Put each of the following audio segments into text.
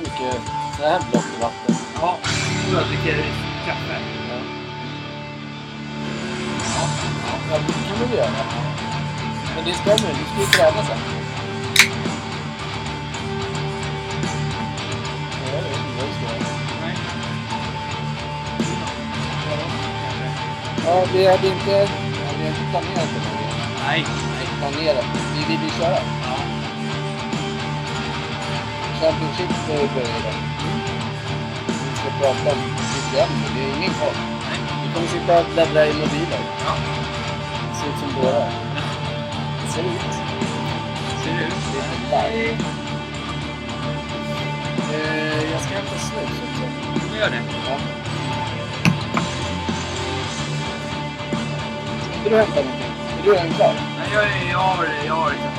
Här mycket så här blått vatten. Ja, och jag dricker kaffe. Ja. Ja, det kan vi väl göra. Men det ska man ju. Du ska ju träna sen. Ja, jag vet inte vad du ska göra. Nej. Ja, vi hade inte, vi inte planerat det. Nej. Nej, planerat. Vi vill ju köra. Championship börjar idag. Vi ska prata om lite men Det är ingen koll. Vi kommer sitta och bläddra i mobiler. Ja. Det ser ut som dårar. Det ser ut. Ser det ut? Det är live. Eh, jag ska hämta snus också. Du gör det. Ja. Ska inte du hämta någonting? Är du redan klar? Nej, jag, jag har jag har kaffe.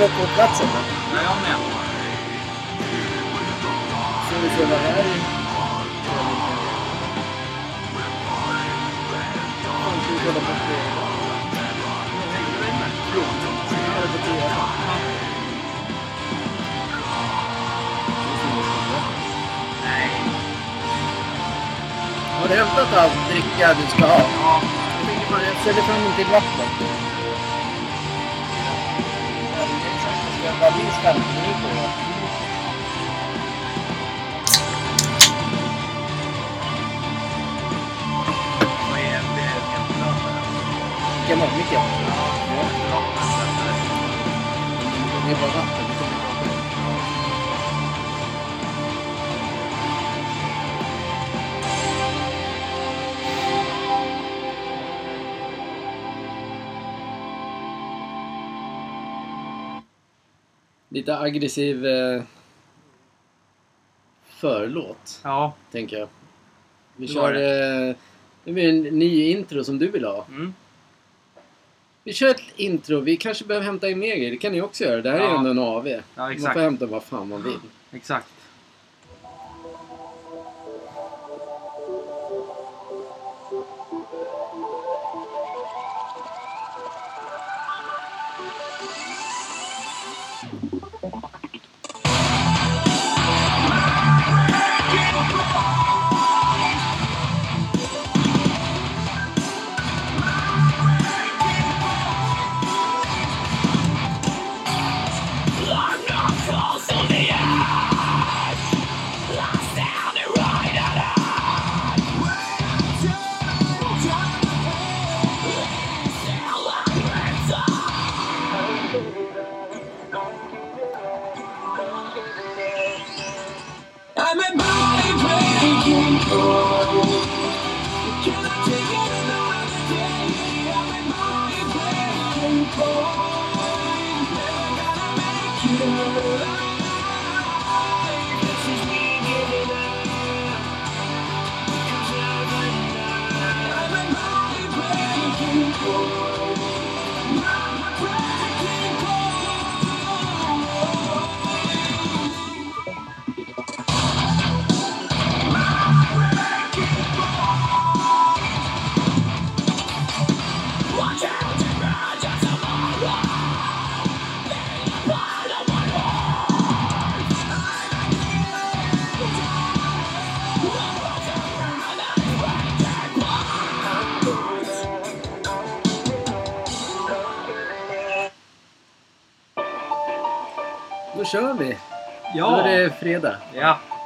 Jag på platsen. då. Ja, jag med. Ska vi se vad här är. Har du hämtat allt dricka du ska ha? Ja. Jag ställer fram en till vatten. Det ska vara minst 15 minuter. va? Vad är det? Lite aggressiv eh, förlåt, Ja. tänker jag. Vi Det kör... var Eh, det blir en ny intro som du vill ha. Mm. Vi kör ett intro. Vi kanske behöver hämta in mer grejer. Det kan ni också göra. Det här är Ja. ändå en AV. Ja, Man får hämta vad fan man vill. Exakt.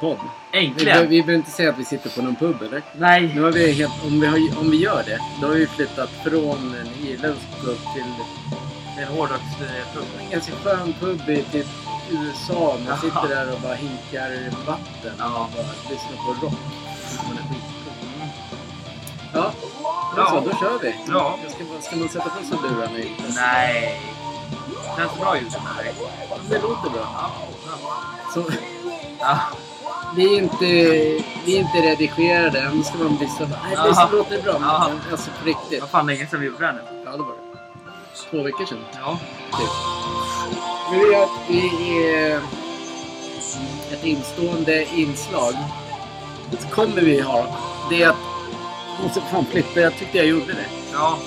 Podd. Vi, Äntligen. vi behöver inte säga att vi sitter på någon pub eller? Nej. Nu har vi helt, om, vi har, om vi gör det, då har vi flyttat från en irländsk pub till Det en hårdrockspub. en ganska skön pub i typ USA. Man sitter där och bara hinkar vatten Ja. och bara lyssnar på rock. Man är. Mm. Ja, Då så, då kör vi. Ja. Ska, ska man sätta på sig lurarna? Nej. Känns bra ljud. Nej. Det låter bra. Ja. Så, Ja. Vi, är inte, vi är inte redigerade. Än ska man bli så... Nej, det så låter bra. Jaha. Men, alltså på riktigt. Vad fan länge sedan vi gjorde det här nu. Ja, det var det. Två veckor sedan. Ja. Typ. Nu är vi är ett instående inslag. Så kommer vi ha. Det är att... Måste fan flippa. Jag tyckte jag gjorde det. Ja.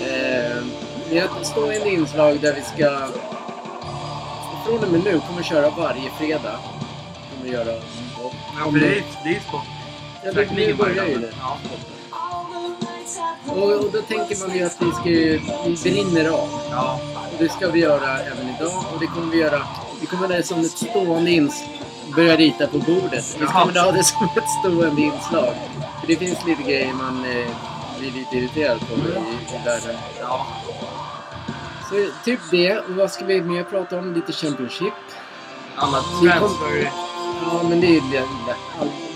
Eh, vi har ett stående inslag där vi ska... Från och med nu kommer vi köra varje fredag. Kommer vi göra. Ja, för det är det är ju sport. ja, det, det börjar ju det. Ja. Och, och då tänker man ju att vi ska. Vi brinner av. Ja. Och det ska vi göra även idag. Och det kommer vi göra... Vi kommer det som ett stående inslag. Börja rita på bordet. Vi kommer ha det som ett stående inslag. För det finns lite grejer man eh, blir lite irriterad på i, i världen. Ja. Så typ det. Och vad ska vi mer prata om? Lite Championship. Alla transfer... Ja, men det är det,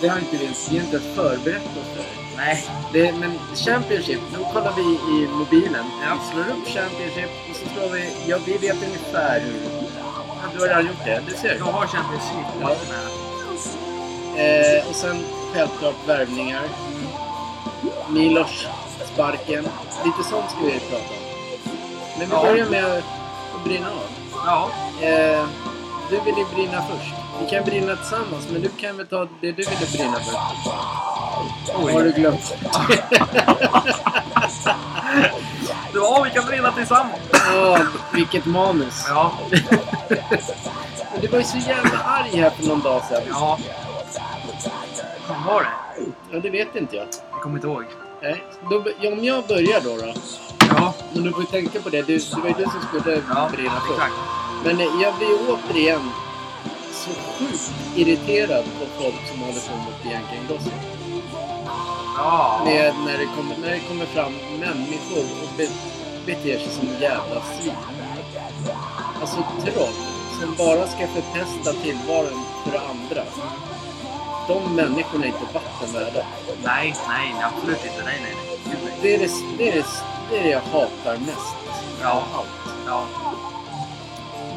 det har inte vi ens ens förberett oss för. Nej. Det, men Championship, då kollar vi i mobilen. Ja. Vi slår upp Championship och så slår vi... Ja, vi vet ungefär hur... Ja, du har redan gjort det. Du ser. Jag har Champions League på Ja. Eh, och sen självklart värvningar. Milos, sparken. Lite sånt ska vi prata om. Men vi Ja. börjar med att brinna av. Ja. Eh, du vill ju brinna först. Vi kan brinna tillsammans, men du kan väl ta det du ville brinna först. Har du glömt? Ja, vi kan brinna tillsammans. Ja, vilket manus. Ja. Men du var ju så jävla arg här för någon dag sedan. Ja. Vad var det? Ja, det vet inte jag. Jag kommer inte ihåg. Nej. Då, ja, om jag börjar då då. Ja. Men du får ju tänka på det. Du, det var ju du som skulle Ja, brinna först. Men jag blir återigen så sjukt irriterad på folk som håller på mot Bianca Ingrosso. Ja. Med när, det kommer, när det kommer fram människor och be, beter sig som jävla svin. Alltså troll som bara ska förpesta tillvaron för andra. De människorna är inte vatten värda. Nej, nej, absolut inte. Nej, nej, nej. Det är det, det, är det, det, är det jag hatar mest. Ja. allt. Ja.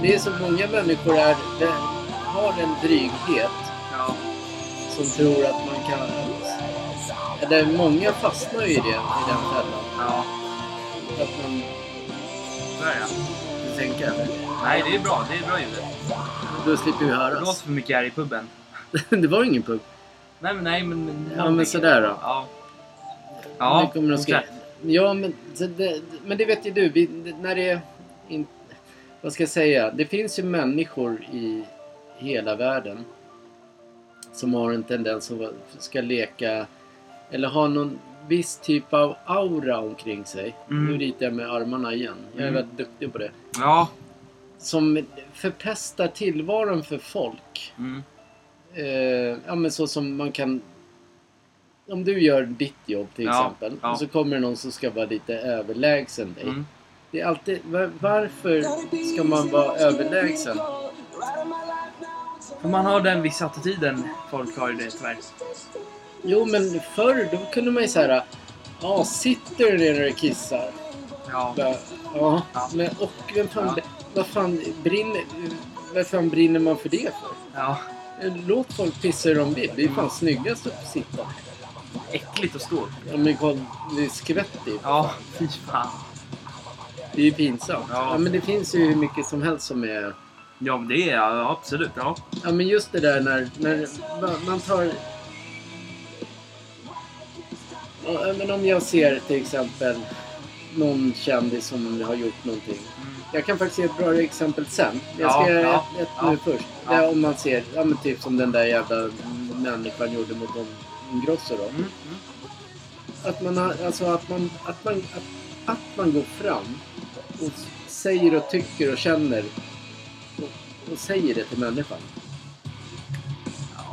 Det är så många människor är, det, har en dryghet Ja. som tror att man kan... Eller många fastnar ju i, det, i den fällan. Ja. Att man... Så är det. Du tänker eller? Nej, det är bra. Det är bra ljudet. Då slipper vi Det låter höras. för mycket här i puben. det var ingen pub. Nej, men nej, men... Ja, men sådär då. Ja. Det Ja, kommer okej. Ja, men det, men det vet ju du. Vi, när det är... In, vad ska jag säga? Det finns ju människor i hela världen som har en tendens att ska leka eller ha någon viss typ av aura omkring sig. Mm. Nu ritar jag med armarna igen. Jag är Mm. väldigt duktig på det. Ja. Som förpestar tillvaron för folk. Mm. Eh, ja, men så som man kan... Om du gör ditt jobb till Ja, exempel ja. och så kommer det någon som ska vara lite överlägsen dig. Mm. Det är alltid... var- Varför ska man vara överlägsen? För man har den vissa attityden folk har ju det tyvärr. Jo, men förr då kunde man ju säga Ja, sitter du ner när du kissar? Ja. Bara, Ja, Ja. men och vem fan, Ja. vad fan brinner... Vad fan brinner man för det för? Ja. Låt folk pissa hur de vill. Det är fan snyggast att sitta. Äckligt att stå. Ja, men kolla, det är skvättigt. Ja, fy fan. Det är ju pinsamt. Ja. Ja. men det finns ju hur mycket som helst som är... Ja, men det är ja, absolut. Ja. Ja, men just det där när, när man- tar... Ja, men om jag ser till exempel någon kändis som har gjort någonting. Mm. Jag kan faktiskt ge ett bra exempel sen. Jag Ja, ska göra ja, ett, ett ja. nu först. Ja. Om man ser, ja men typ som den där jävla människan gjorde mot Don Ingrosso då. Mm. Mm. Att man, har, alltså att man, att man, att, att man går fram och säger och tycker och känner och, säger det till människan.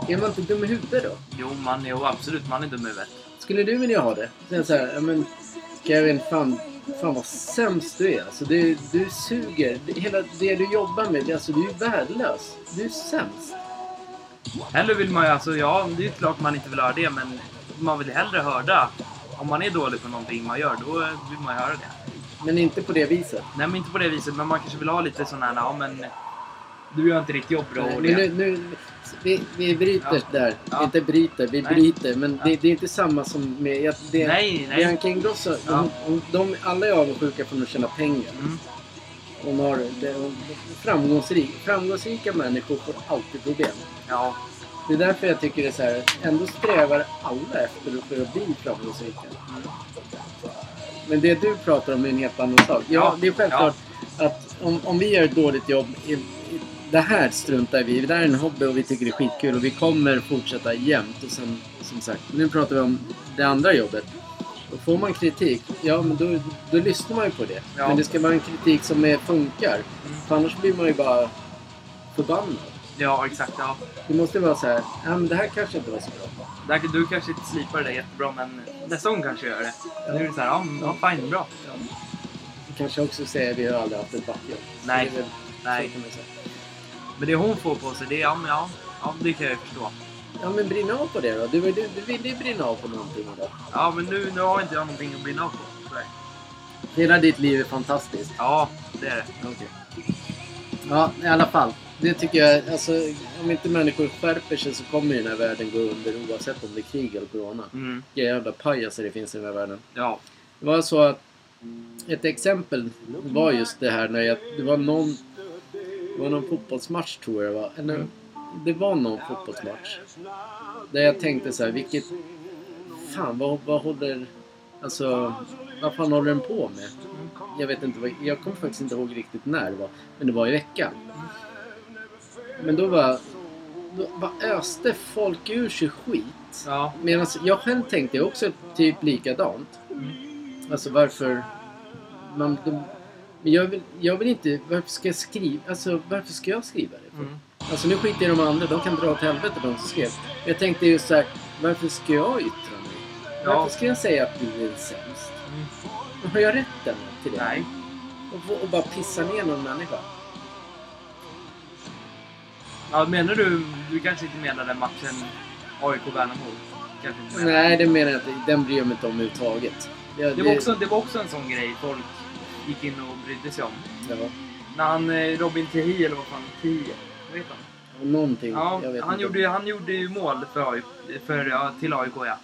Är man inte dum i huvudet då? Jo, man, jo, absolut. Man är dum i huvudet. Skulle du vilja ha det? Säga så här, ja men Kevin, fan, fan vad sämst du är. Alltså, du, du suger. Hela det du jobbar med, alltså, du är värdelös. Du är sämst. Hellre vill man ju, alltså ja, det är klart man inte vill höra det, men man vill hellre höra Om man är dålig på någonting man gör, då vill man ju höra det. Men inte på det viset. Nej, men inte på det viset. Men man kanske vill ha lite sån här, ja men... Du gör inte ditt jobb bra Nej, men nu, nu, vi, vi bryter Ja. där. Ja. Inte bryter, vi Nej. bryter. Men Ja. det, det är inte samma som med... Det, Nej, nej. Bianca Ingrosso, Ja. de, de, alla är avundsjuka för att tjäna pengar. Mm. Hon har, hon, framgångsrik, framgångsrika människor får alltid problem. Ja, Det är därför jag tycker det är så här, ändå strävar alla efter för att bli framgångsrika. Men det du pratar om är en helt annan sak. Ja, det är självklart att om, om vi gör ett dåligt jobb, det här struntar vi i. Det här är en hobby och vi tycker det är skitkul och vi kommer fortsätta jämt. Och sen, som sagt, nu pratar vi om det andra jobbet. Och får man kritik, ja men då, då lyssnar man ju på det. Ja. Men det ska vara en kritik som är, funkar. För annars blir man ju bara förbannad. ja exakt. Ja. Det måste vara så här, ja men det här kanske inte var så bra. Där, du kanske inte slipar det där jättebra, men nästa gång kanske gör det. Nu är det så här, ja, ja fine, bra. Du kanske också säger vi har aldrig haft ett backjobb. Nej. Så det är väl- Nej. så kan man säga. Men det hon får på sig, det ja, men ja, ja det kan jag förstå. Ja men brinna av på det då. Du, du, du ville ju brinna av på någonting idag. Ja, men nu, nu har inte jag någonting att brinna av på. Det. Hela ditt liv är fantastiskt. Ja, det är det. Ja, i alla fall. Det tycker jag, alltså om inte människor skärper sig så kommer ju den här världen gå under oavsett om det är krig eller corona. Mm. Jävla pajaser det finns i den här världen. Ja. Det var så att ett exempel var just det här när jag, det var någon, det var någon fotbollsmatch tror jag det var. Eller, det var någon fotbollsmatch. Där jag tänkte så här, vilket, fan vad, vad håller, alltså vad fan håller den på med? Jag vet inte, vad, jag kommer faktiskt inte ihåg riktigt när det var. Men det var i veckan. Men då var, då bara öste folk ur sig skit. Ja. Medan jag själv tänkte också typ likadant. Alltså varför... Man, de, men jag vill, jag vill inte... Varför ska jag skriva? Alltså varför ska jag skriva det? Mm. Alltså nu skiter jag i de andra. De kan dra åt helvete de som skrev. Jag tänkte just så här, Varför ska jag yttra mig? Ja. Varför ska jag säga att du är sämst? Mm. Har jag rätten till det? Nej. Och, och bara pissa ner någon människa? Ja, menar du... Du kanske inte menar den matchen AIK-Värnamo? Nej, det menar jag inte. Den bryr jag mig inte om överhuvudtaget. Jag, Det var, också, det var också en sån grej folk gick in och brydde sig om. Ja, När han, eh, Robin Tehi, eller vad fan, Tehi, vad heter han? någonting. Ja, jag vet han, inte. gjorde, han gjorde ju mål för, AIK, för, ja, till AIK ja.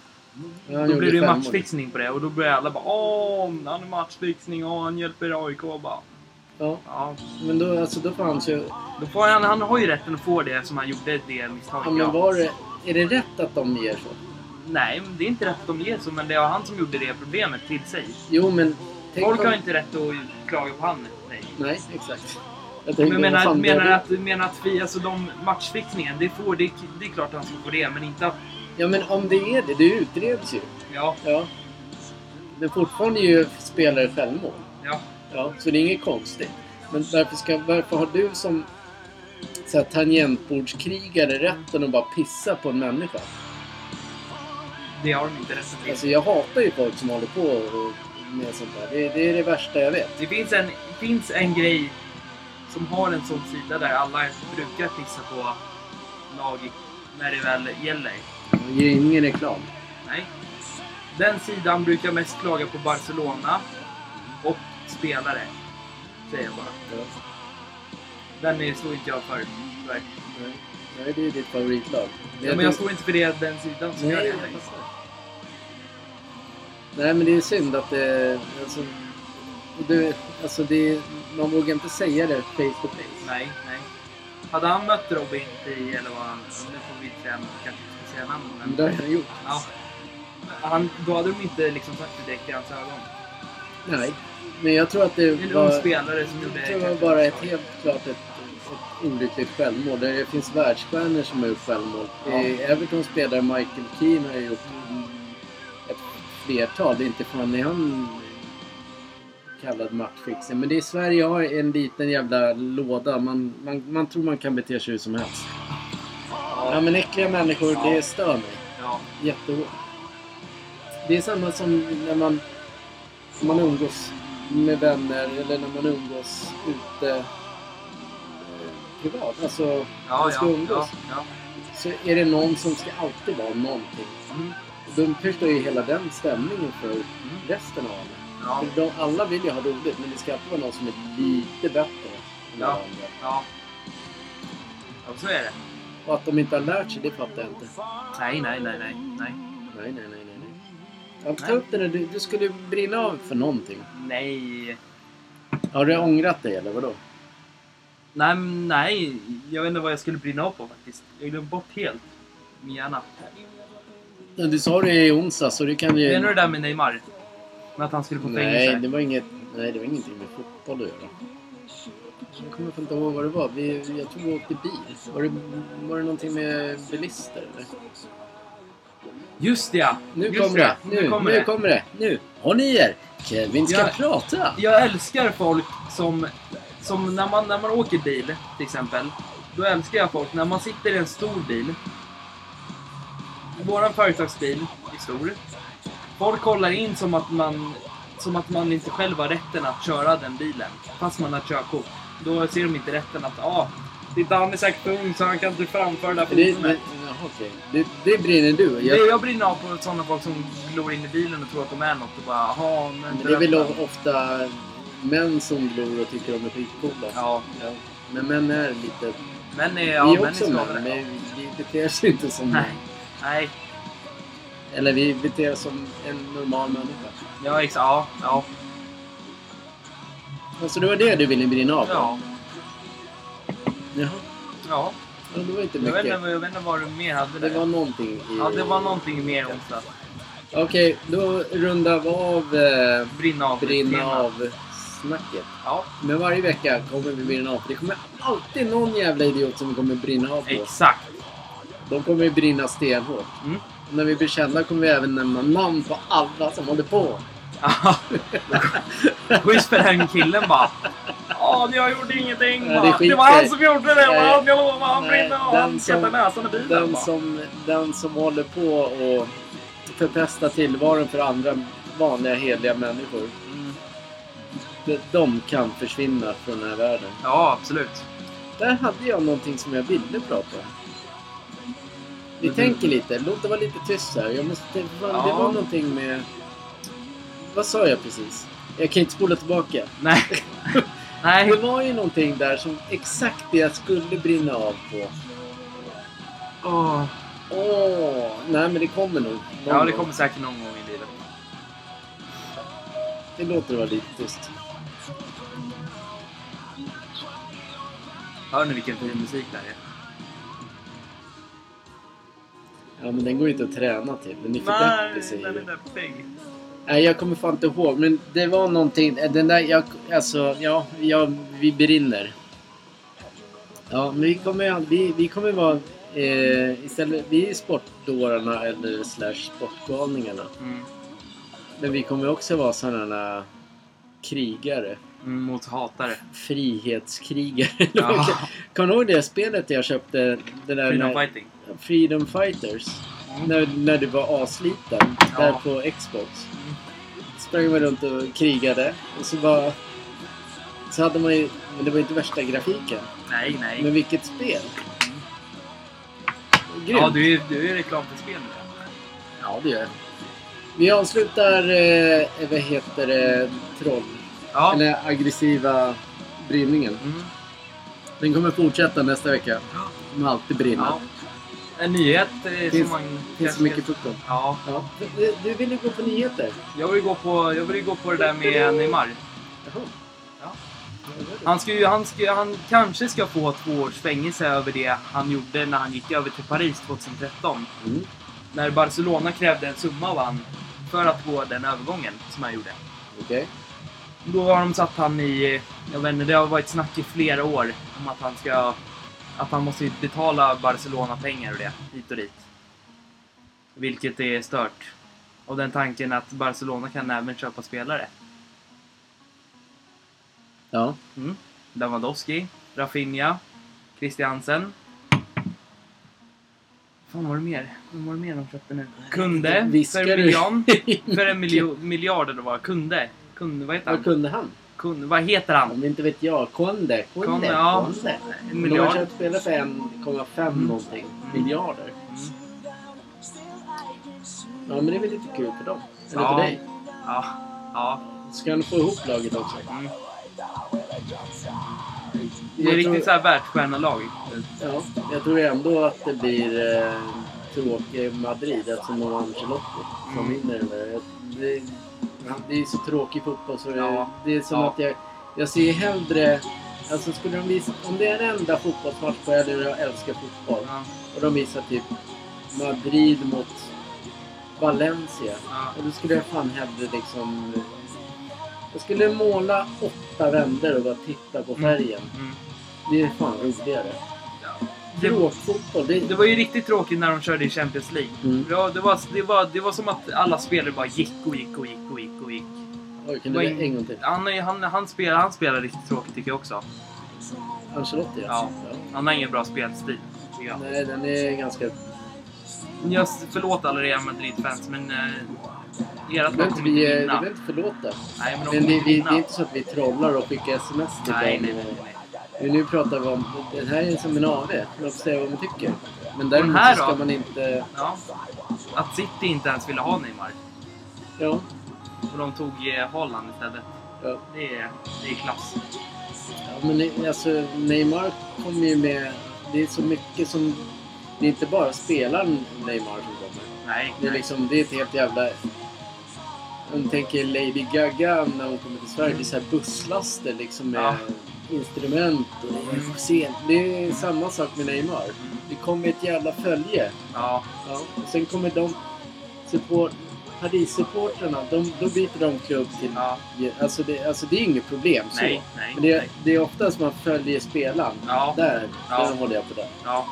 Ja, Då blev det ju matchfixning på det och då började alla bara Åh, han är matchfixning och han hjälper AIK. Bara, Ja, ja, men då, alltså, då fanns ju... då får han, han har ju rätten att få det som han gjorde det misstaget. Ja, men var det, är det rätt att de ger så? Nej, det är inte rätt att de ger så, men det var han som gjorde det problemet till sig. Jo, men... Tänk Folk om- har inte rätt att klaga på han. Nej. Nej, exakt. Jag Men vad menar, menar, att, menar att vi, alltså de matchfixningen, det, får, det, det är klart att han ska få det, men inte att... Ja, men om det är det. Det utreds ju. Ja, Ja. Men fortfarande är ju spelare självmål. ja. Ja, så det är inget konstigt. Men varför, ska, varför har du som så här, tangentbordskrigare rätten att bara pissa på en människa? Det har de inte rätt till. Alltså jag hatar ju folk som håller på och, med sånt där. Det, det är det värsta jag vet. Det finns en, finns en grej som har en sån sida där alla brukar pissa på lag när det väl gäller. Ge ingen reklam. Nej. Den sidan brukar mest klaga på Barcelona och spelare. Säger jag bara. Ja. Den är, står inte jag för. tyvärr. Nej. Nej, det är ditt favoritlag. Ja, men jag står inte för det, den sidan som gör Nej, det. Nej, men det är synd att det... Alltså, du, alltså det, man vågar inte säga det face to face. Nej, nej. Hade han mött Robin i, eller vad han... Nu får vi inte säga, kanske inte säga namn, Men det har han gjort. Ja. Han, då hade de inte liksom sagt det direkt i hans ögon. Nej. Men jag tror att det En ung var... spelare som gjorde... Jag tror det var bara ett helt klart ett, ett olyckligt självmål. Det finns världsstjärnor som har gjort självmål. Ja. Eh, Evertons spelare Michael Keane har gjort flertal. Det är inte fan är han kallad matchfixing. Men det är Sverige har en liten jävla låda. Man, man, man tror man kan bete sig hur som helst. Ja men äckliga människor, det stör mig. Ja. Jättehårt. Det är samma som när man, man umgås med vänner eller när man umgås ute eh, privat. Alltså, Ja, man ska ja, umgås. ja, ja. Så är det någon som ska alltid vara någonting. Mm. De förstör ju hela den stämningen för resten av det. Ja, För de, alla vill ju ha roligt, men det ska alltid vara någon som är lite bättre än Ja. alla andra. ja. Ja, så är det. Och att de inte har lärt sig, det fattar jag inte. Nej, nej, nej, nej. nej. Nej, nej, nej, nej. Ja, ta upp det. Du, du skulle brinna av för någonting. Nej. Har du ångrat dig eller vadå? Nej, nej. Jag vet inte vad jag skulle brinna av på faktiskt. Jag glömde bort helt. Min hjärna. Du sa det i onsdag så det kan ju... Menar du det där med Neymar? Med att han skulle få Nej, fängelse? det var inget... Nej, det var ingenting med fotboll att göra. Jag kommer inte ihåg vad det var. Vi, jag tror vi åkte bil. Var det, var det någonting med bilister eller? Just det ja! Nu Just kommer det. Nu, Nu kommer nu det. kommer det. Nu! Håll i er! Kevin ska Ja. prata! Jag älskar folk som... Som när man, när man åker bil, till exempel. Då älskar jag folk när man sitter i en stor bil. Våran företagsbil är stor. Folk kollar in som att man... Som att man inte själv har rätten att köra den bilen. Fast man har körkort. Då ser de inte rätten att... Ah, titta han är säkert ung så han kan inte framföra det här Det, det, fordonet. jaha, okej. det, det brinner du. Det Jag, jag brinner av på sådana folk som glor in i bilen och tror att de är något och bara jaha, men... men det är väl ofta män som glor och tycker de är skitcoola. Ja, Ja. Men män är lite... men är, vi ja, är men också är män, men vi beter oss inte som män. Nej, Eller vi beter oss som en normal människa. ja exakt. Ja, ja. Alltså det var det du ville brinna av? Ja, Jaha. ja. Ja, det var inte Jag vet, mycket. inte, jag vet inte vad du mer hade Det där. var någonting i... Ja, det var någonting mer onsdag. Okej, då rundar vi av eh, Brinna av. brinna av snacket. Ja, Men varje vecka kommer vi brinna av. Det kommer alltid någon jävla idiot som kommer brinna av på. exakt. De kommer ju brinna stenhårt. Mm. Och när vi blir kända kommer vi även nämna namn på alla som håller på. Schysst för den killen bara. Ja, jag gjorde ingenting. Nej, det Det var han som gjorde det. Nej. Jag lovar. Han brinner den Han skattade näsan i bilen. Den som, den som håller på och förpesta tillvaron för andra vanliga hederliga människor. Mm. De, de kan försvinna från den här världen. Ja, absolut. Där hade jag någonting som jag ville prata om. Vi tänker lite. Låt det vara lite tyst här. Jag måste, det, var, det Ja. var någonting med... Vad sa jag precis? Jag kan inte spola tillbaka. Nej. Nej. Det var ju någonting där som exakt det jag skulle brinna av på. Åh. Åh, nej men det kommer nog. Ja, det kommer säkert någon gång i livet. Det låter vara lite tyst. Hör ni vilken fin musik det här är? Ja, men den går ju inte att träna till. Den är för deppig säger den är deppig. Nej, jag kommer fan inte ihåg. Men det var någonting. eh, Den där, jag, alltså, ja, ja, vi brinner. Ja, men vi kommer, vi, vi kommer vara... Eh, istället, vi är sportdårarna eller slash sportgalningarna. Mm. Men vi kommer också vara sådana krigare. Mm, Mot hatare. Frihetskrigare. Ja. kan- Kommer du ihåg det spelet jag köpte? Det där Freedom när- fighting. Freedom Fighters. Mm. När, när du var asliten. Där Ja. på Xbox. Sprang man runt och krigade. Och så bara... Så hade man ju... Men det var inte värsta grafiken. Nej, nej. Men vilket spel! Grymt! Ja, du är, du är reklam för spel nu. Ja, det gör jag. Vi avslutar, eh, vad heter det, troll. Ja. Eller aggressiva brinningen. Mm. Den kommer fortsätta nästa vecka. Kommer alltid brinna. ja. En nyhet eh, Finns- som man finns så mycket fotboll. Ja. Ja. Du, du vill ju gå på nyheter. Jag vill gå på, jag vill gå på det där med Neymar. Jaha. Ja. Han, ska ju, han, ska, han kanske ska få två års fängelse över det han gjorde när han gick över till Paris 2013. Mm. När Barcelona krävde en summa av han för att gå den övergången som han gjorde. Okej. Då har de satt han i... Jag vet inte, det har varit snack i flera år om att han ska... Att han måste betala Barcelona pengar och det, hit och dit. Vilket är stört. Och den tanken att Barcelona kan även köpa spelare. Ja. Mm. Lewandowski, Rafinha, Christiansen. Fan var det mer? Vem var det mer de köpte nu? Kunde, Viskar för en miljon. För en miljo, miljard eller vad? Kunde. Kunde, vad heter Vad han? kunde han? Kunde, vad heter han? Om inte vet jag. Konde. Konde. Konde, ja. Konde. En Men de har miljard. köpt spelare för 1,5 Mm. någonting Mm. miljarder. Mm. Ja, men det är väl lite kul för dem. Eller Ja. för dig. Ja. Ja. Ska han få ihop laget också? Mm. Det är riktigt så här världsstjärnelag. Ja, jag tror ändå att det blir eh, tråkigt Madrid eftersom de har Ancelotti som Mm. vinner. Det, det är så tråkig fotboll så det, det är som Ja. att jag, jag ser hellre... Alltså skulle de visa, om det är en enda fotbollsmatch på jag jag älskar fotboll Ja. och de visar typ Madrid mot Valencia. Ja. Och då skulle jag fan hellre liksom... Jag skulle måla åtta vändor och bara titta på färgen. Mm. Det är fan roligare. Det, Bråkfotboll, det, det var ju riktigt tråkigt när de körde i Champions League. Mm. Ja, det, var, det, var, det var som att alla spelare bara gick och gick och gick och gick och gick. Oj, kan Det du var en gång till? Han, han, han, spelar, han spelar riktigt tråkigt tycker jag också. Ancelotti alltså? Ja. Han har ingen bra spelstil. Nej, den är ganska... Jag förlåt alla Real Madrid-fans, men... Eh, ert lag inte, kommer vi, inte vinna. behöver inte förlåta. Nej, men de Men det, kommer vi, det är inte så att vi trollar och skickar sms till Nej, dem. nej, nej. nej. Nu pratar vi om... Det här är som en AV. Man får säga vad man tycker. Men däremot här så ska då? man inte... Ja. Att City inte ens ville ha Neymar. Ja. Och de tog eh, Holland istället. ja. Det är, det är klass. Ja, men alltså Neymar kommer ju med... Det är så mycket som... Det är inte bara spelaren Neymar som kommer. Nej, Det är nej. liksom... Det är ett helt jävla... Om du tänker Lady Gaga när hon kommer till Sverige. Det är så busslaster liksom med Ja. Instrument och Mm. scen. Det är samma sak med Neymar. Det kommer ett jävla följe. Ja, Ja. Och sen kommer de... Support, Paris-supporterna, de, då byter de klubb till... ja. Alltså det, alltså det är inget problem så. Nej, nej. Men det, nej. det är oftast man följer spelaren. Ja. Där, Ja. där håller jag på det. Ja.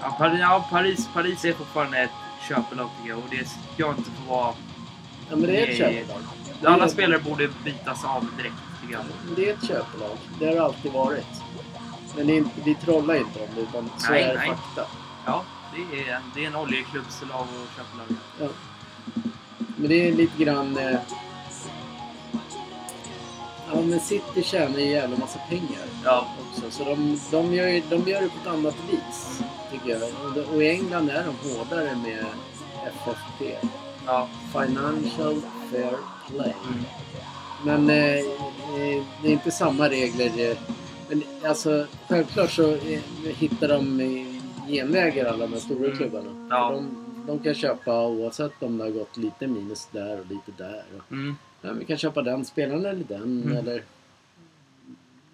Ja, Paris, ja, Paris, Paris är fortfarande ett köpelag tycker jag och det ska inte få vara... Ja, men det är ett köpelag. Alla Det- spelare borde bytas av direkt. Det är ett köpelag. Det har det alltid varit. Men det inte, vi trollar inte om det, utan så Nej, är nej. fakta. Ja, det är, det är en oljeklubbslag och köpelag. Ja. Men det är lite grann... Eh, ja, men City tjänar ju jävla massa pengar Ja. också. Så de, de, gör, ju- de gör det på ett annat vis, tycker jag. Och, och i England är de hårdare med FFP. Ja. Financial Fair Play. Mm. Men eh, eh, det är inte samma regler. eh, Men alltså, självklart så eh, hittar de genvägar alla de här stora Mm. klubbarna. Ja. De, de kan köpa oavsett om det har gått lite minus där och lite där. Och, Mm. ja, vi kan köpa den spelaren eller den. Mm. Eller...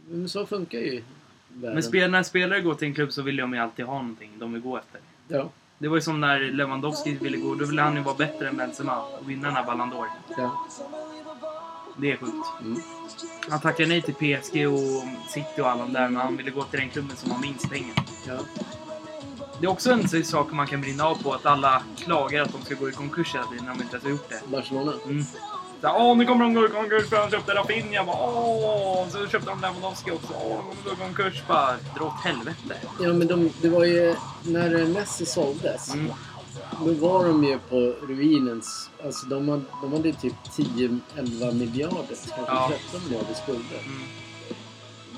Men så funkar ju världen. Men spel, när spelare går till en klubb så vill de ju alltid ha någonting de vill gå efter. Ja, Det var ju som när Lewandowski ville gå. Då ville han ju vara bättre än Benzema och vinna den här Ballon d'Or. ja. Det är sjukt. Mm. Han tackade nej till PSG och City och alla de där, men han ville gå till den klubben som har minst pengar. ja. Det är också en sak man kan brinna av på, att alla klagar att de ska gå i konkurs hela tiden när de inte ens har gjort det. Barcelona. Mm. Så, här, Åh, nu kommer de gå i konkurs för han köpte Rafinha. Bara, Åh, så köpte de Lewandowski också. Åh, de kommer gå i konkurs. Bara, dra åt helvete. Ja, men de, det var ju när Messi såldes. Mm. Då var de ju på ruinens... Alltså de hade, de hade typ 10-11 miljarder, kanske Ja. 13 miljarder skulder. Mm.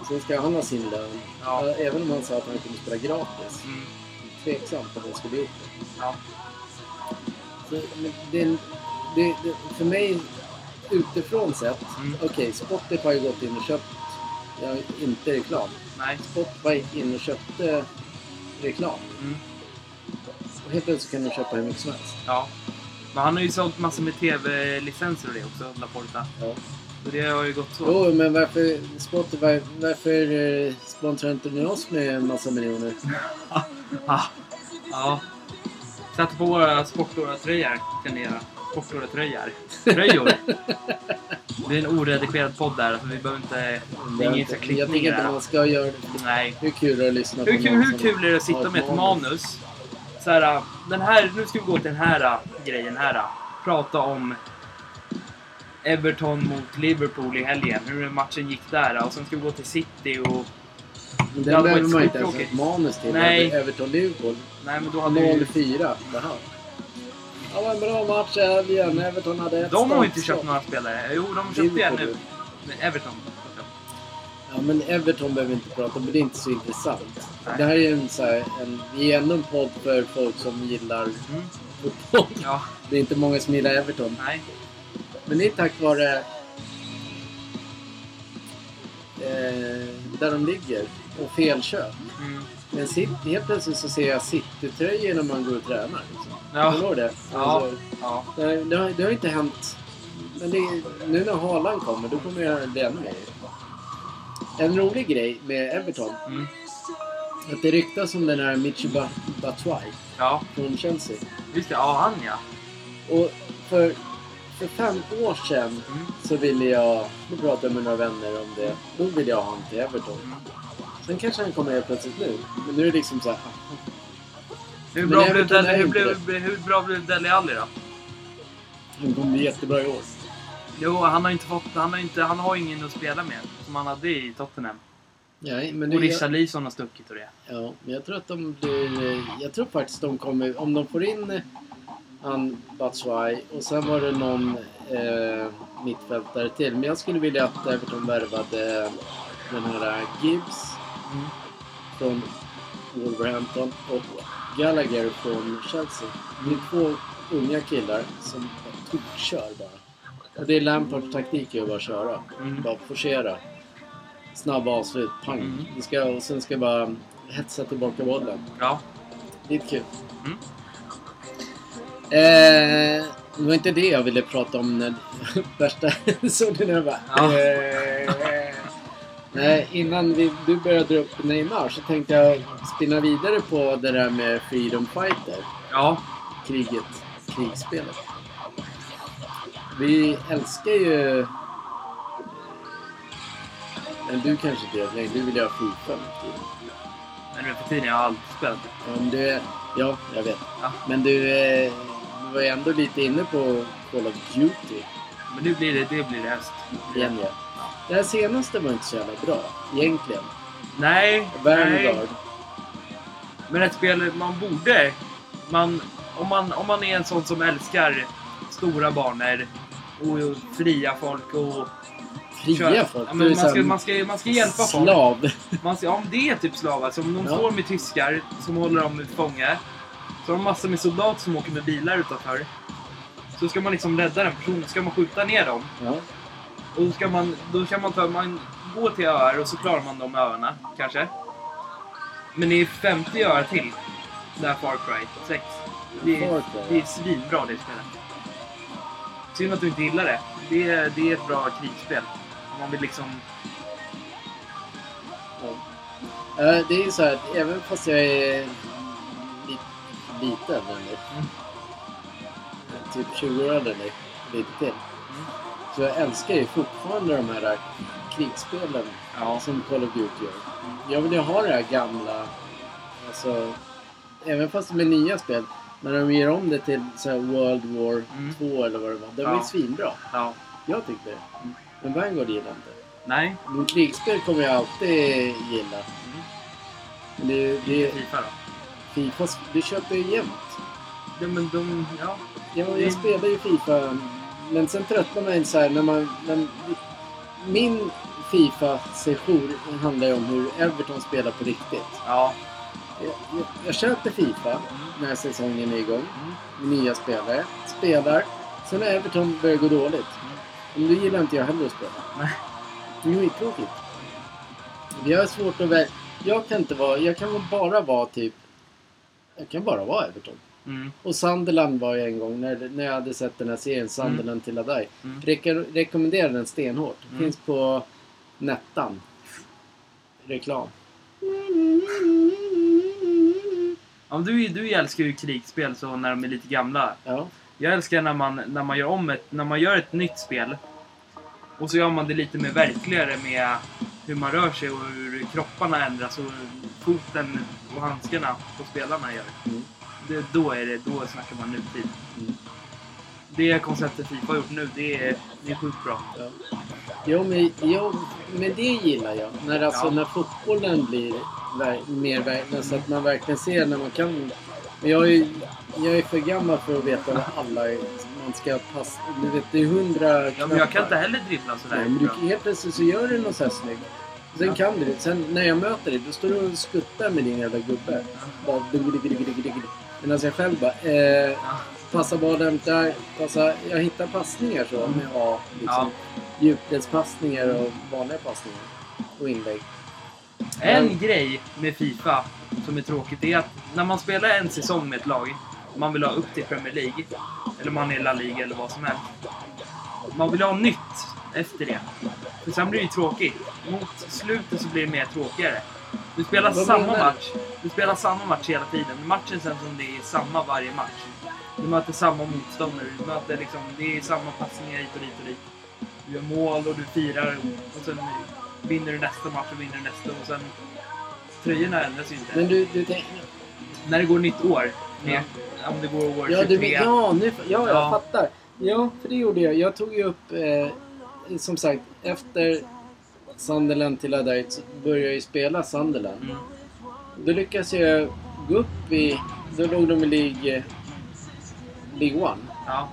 Sen ska han ha sin lön. Ja. Ja, Även om han sa att han kunde spela gratis. Mm. Tveksamt om han skulle gjort det. Ja. Så, men det, det, det, för mig utifrån sett. Mm. Okej, Spotify har ju gått in och köpt. Ja, inte reklam. Nej. Spotify gick in och köpte reklam. Mm. Och helt plötsligt kan de köpa hur mycket som helst. Ja. Men han har ju sålt massor med TV-licenser och det också, Laporta. Ja. Och det har ju gått så. Jo, men varför Spotify, varför eh, sponsrar inte ni oss med en massa miljoner? Ah. Ja. Sätt på våra sportåratröjor kan ni göra. Sportåratröjor. Tröjor. Det är en oredigerad podd där, så vi behöver inte... Det är ingen jag tycker klippning inte där. man ska göra det. Nej. Hur kul är det att lyssna Hur, på kul- någon hur som kul är det att har sitta med ett manus? Så här, den här, nu ska vi gå till den här äh, grejen här. äh. Prata om Everton mot Liverpool i helgen. Hur matchen gick där. äh. Och sen ska vi gå till City och... Det hade behöver varit man inte ens skittråkigt. ett manus till. Nej. Everton-Liverpool. Nej men då hade vi... 0-4. Jaha. Ja, men bra match i helgen. Everton hade ett De har ju inte köpt några spelare. Jo, de köpte en nu. Men Everton. Ja, men Everton behöver vi inte prata om, det är inte så intressant. Nej. Det här är en så här, en, vi är ändå en podd för folk som gillar Mm. fotboll. Ja, Det är inte många som gillar Everton. nej. Men det är tack vare eh, där de ligger och felköp. Mm. Men helt plötsligt så ser jag City-tröjor när man går och tränar. Liksom. Ja. Kommer du det? Ja. Alltså, Ja. det, har- det, har, det har inte hänt. Men det, nu när Haaland kommer, då kommer det bli ännu mer. En rolig grej med Everton, Mm. att det ryktas om den här Michi Ba- Batshuayi Ja, från Chelsea. det. Ja, han ja. Och för, för fem år sedan Mm. så ville jag, då pratade jag med några vänner om det, då ville jag ha honom till Everton. Mm. Sen kanske han kommer helt plötsligt nu. Men nu är det liksom så här, Hur Men bra, blev Dele, är hur, blev, hur bra blev Dele Alli då? han kommer bli jättebra i år. Jo, han har inte fått... Han har, inte, han har ingen att spela med som han hade i Tottenham. Nej, men Och Richarlison har stuckit och det. Ja, men jag tror att de blir... Jag tror faktiskt de kommer... Om de får in eh, han Batshuayi och sen var det någon eh, mittfältare till. Men jag skulle vilja att Everton värvade den här Gibbs Mm. från Wolverhampton och Gallagher från Chelsea. Det är två unga killar som tokkör bara. Och det är Lampards taktik är att bara köra. Mm. Bara forcera. Snabba avslut, pang. Mm. Det ska, och sen ska bara hetsa tillbaka bollen. Ja. Lite kul. Mm. Eh, det var inte det jag ville prata om när värsta såg du när jag bara... Ja. Eh, nej, innan vi, du började dra upp Neymar så tänkte jag spinna vidare på det där med Freedom Fighter. Ja. Kriget, krigsspelet. Vi älskar ju... Men du kanske inte gör det. Du vill göra Fifa nu. Men nu för tiden jag har alltid spelat det. Ja, men du är, ja, jag vet. Ja. Men du, eh, du var ju ändå lite inne på Call of Duty Men nu blir det, det blir det höst. igen ja. Det här senaste var inte så jävla bra, egentligen. Nej. Vanguard. Men ett spel man borde... Man, om, man, om man är en sån som älskar stora banor och fria folk och... Fria kör- folk. Ja, men man, ska, man, ska, man ska hjälpa folk. Slav. Man ska, ja, men det är typ slav. Alltså, om de Ja. står med tyskar som håller dem fånge. Så har de massor med soldater som åker med bilar utanför. Så ska man liksom rädda den personen. Ska man skjuta ner dem. Ja. Och då ska man, då kan man, ta, man gå till öar och så klarar man de öarna, kanske. Men det är 50 öar till. Det här Far Cry 6. Det är, det är svinbra det spelet. Synd att du inte gillar det. Det är, det är ett bra krigsspel. Om man vill liksom... Ja. Eh, Det är ju så här, att även fast jag är lite liten dig. Mm. Typ 20 år dig. Lite till. Mm. Så jag älskar ju fortfarande de här krigsspelen Ja. som Call of Duty gör. Jag vill ju ha det här gamla, alltså, även fast det är nya spel, när de ger om det till så World War Mm. 2 eller vad det var. Det var Ja. ju svinbra. ja. Jag tyckte det. Mm. Men Vanguard gillar jag inte. Nej. Men krigsspel kommer jag alltid gilla. Mm. Men det, det, Fifa då? Fifa, du köper ju jämt. Ja, men de... Ja. Jag, Det- jag spelar ju Fifa, men sen tröttnar man så här när man... När, min Fifa-session handlar ju om hur Everton spelar på riktigt. Ja. Jag, jag, jag köper Fifa Mm. när säsongen är igång. Mm. Nya spelare. Spelar. Sen när Everton börjar gå dåligt. Men då gillar inte jag heller att spela. Nej. Det är skittråkigt. Vi har svårt att välja. Jag kan inte vara... Jag kan bara vara typ... Jag kan bara vara Everton. Mm. Och Sunderland var jag en gång när, när jag hade sett den här serien Sunderland till Adai. Mm. Reko rekommenderar den stenhårt. Mm. Finns på Nettan. Reklam. Ja, du, du älskar ju krigsspel så när de är lite gamla. Ja. Jag älskar när man, när man gör om ett, när man gör ett nytt spel. Och så gör man det lite mer verkligare med hur man rör sig och hur kropparna ändras och foten och handskarna på spelarna gör. Mm. Det, då, är det, då snackar man nutid. Mm. Det konceptet Fifa har gjort nu, det är, det är sjukt bra. Ja. Jo, men, jo, men det gillar jag. När, alltså, Ja. när fotbollen blir mer verklig. Så att man verkligen ser när man kan. Men jag är, jag är för gammal för att veta vad alla är. Man ska passa. Du vet, det är hundra Ja, men jag kan inte heller dribbla sådär Nej, men du, helt plötsligt så gör du något så här snyggt. Sen Ja. kan du Sen när jag möter dig, då står du och skuttar med din jävla gubbe. Bara. Medan jag själv bara... Eh, Ja. passa bollen där. Passa, jag hittar passningar så med A. Liksom. Djupledspassningar och vanliga passningar. Och inlägg. En grej med Fifa som är tråkigt är att när man spelar en säsong med ett lag, man vill ha upp till Premier League, eller man är La Liga eller vad som helst. Man vill ha nytt efter det. För sen blir det ju tråkigt. Mot slutet så blir det mer tråkigare. Du spelar Vad samma menar du? match. Du spelar samma match hela tiden. Matchen sen som det är samma varje match. Du möter samma motståndare. Du möter liksom, det är samma passningar hit och dit och dit. Du gör mål och du firar och sen vinner du nästa match och vinner nästa och sen... Tröjorna ändras ju inte. Men du, du tänker... När det går nytt år. Med, Om det går år Ja, 23. du, ja, nu, ja, jag Ja. fattar. Ja, för det gjorde jag. Jag tog ju upp, eh, som sagt, efter Sunderland till Adait så började ju spela Sunderland. Mm. Då lyckades jag gå upp i... Då låg de i League, League One. Ja.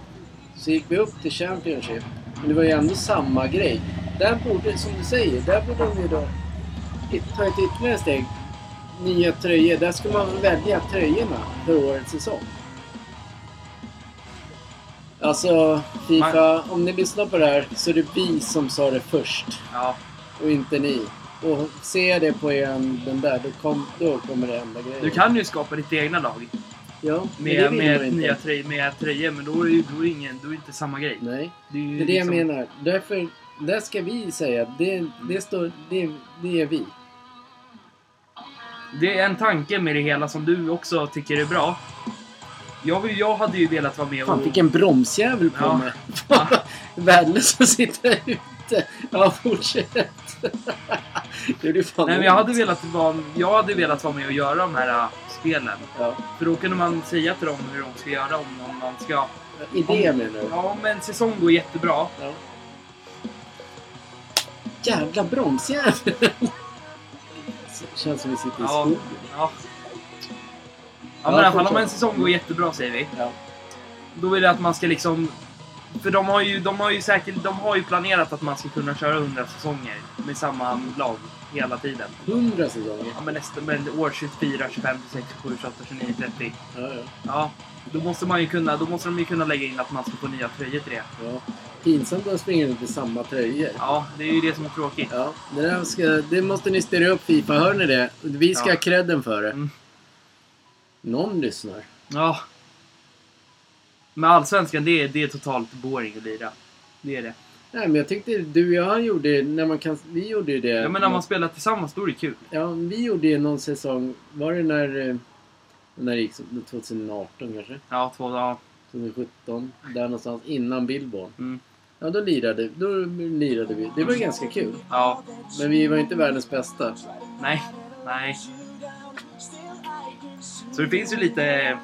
Så gick vi upp till Championship. Men det var ju ändå samma grej. Där borde, som du säger, där borde de ju då ta ett ytterligare steg. Nya tröjor. Där ska man välja tröjorna för årets säsong. Alltså, Fifa, om ni lyssnar på det här så är det vi som sa det först. ja. Och inte ni. Och ser jag det på er, den där, då, kom, då kommer det hända grejer. Du kan ju skapa ditt egna lag. Ja, men det Med, vill med, tröjor, med tröjor, men då är ju då är det ingen, då är det inte samma grej. Nej. Det är, Det är det jag liksom- menar. Därför, där ska vi säga att det, det, står, det, det är vi. Det är en tanke med det hela som du också tycker är bra. Jag, jag hade ju velat vara med Fan, och... vilken bromsjävel på Ja. mig. Värdelös att sitta ute. Ja, fortsätt. Det är ju fan Nej, men jag hade, velat vara, jag hade velat vara med och göra de här äh, spelen. Ja. För då kunde man säga till dem hur de ska göra om, om man ska... Idé menar du? Ja, om en säsong går jättebra. Ja. Jävla bromsjävel. Känns som vi sitter i Ja, skogen. ja. Ja, men i alla fall om en säsong går jättebra säger vi. Ja. Då vill jag att man ska liksom... För de har ju, de har ju säkert, de har ju planerat att man ska kunna köra 100 säsonger med samma lag hela tiden. 100 säsonger. Ja, men nästa, men år 24, 25, 26, 27, 28, 29, 30. Ja, ja. Ja, då måste man ju kunna, då måste de ju kunna lägga in att man ska få nya tröjor till det. ja. Pinsamt att springa runt i samma tröjor. Ja, det är ju det som är tråkigt. Ja, det, ska, det måste ni styra upp Fifa, hör ni det? Vi ska Ja. ha credden för det. Mm. Någon lyssnar. Ja. Men allsvenskan, det är, det är totalt boring att lira. Det är det. Nej men jag tyckte du och jag gjorde, när man kan, vi gjorde ju det. Ja, men när man spelar tillsammans, då är det kul. Ja, vi gjorde ju någon säsong, var det när, eh, när det gick, 2018 kanske? Ja, två dagar. 2017, där någonstans innan Billborn. Mm. Ja, då lirade, då lirade vi. Det var ganska kul. Ja, Men vi var inte världens bästa. nej, nej. Så det finns ju lite,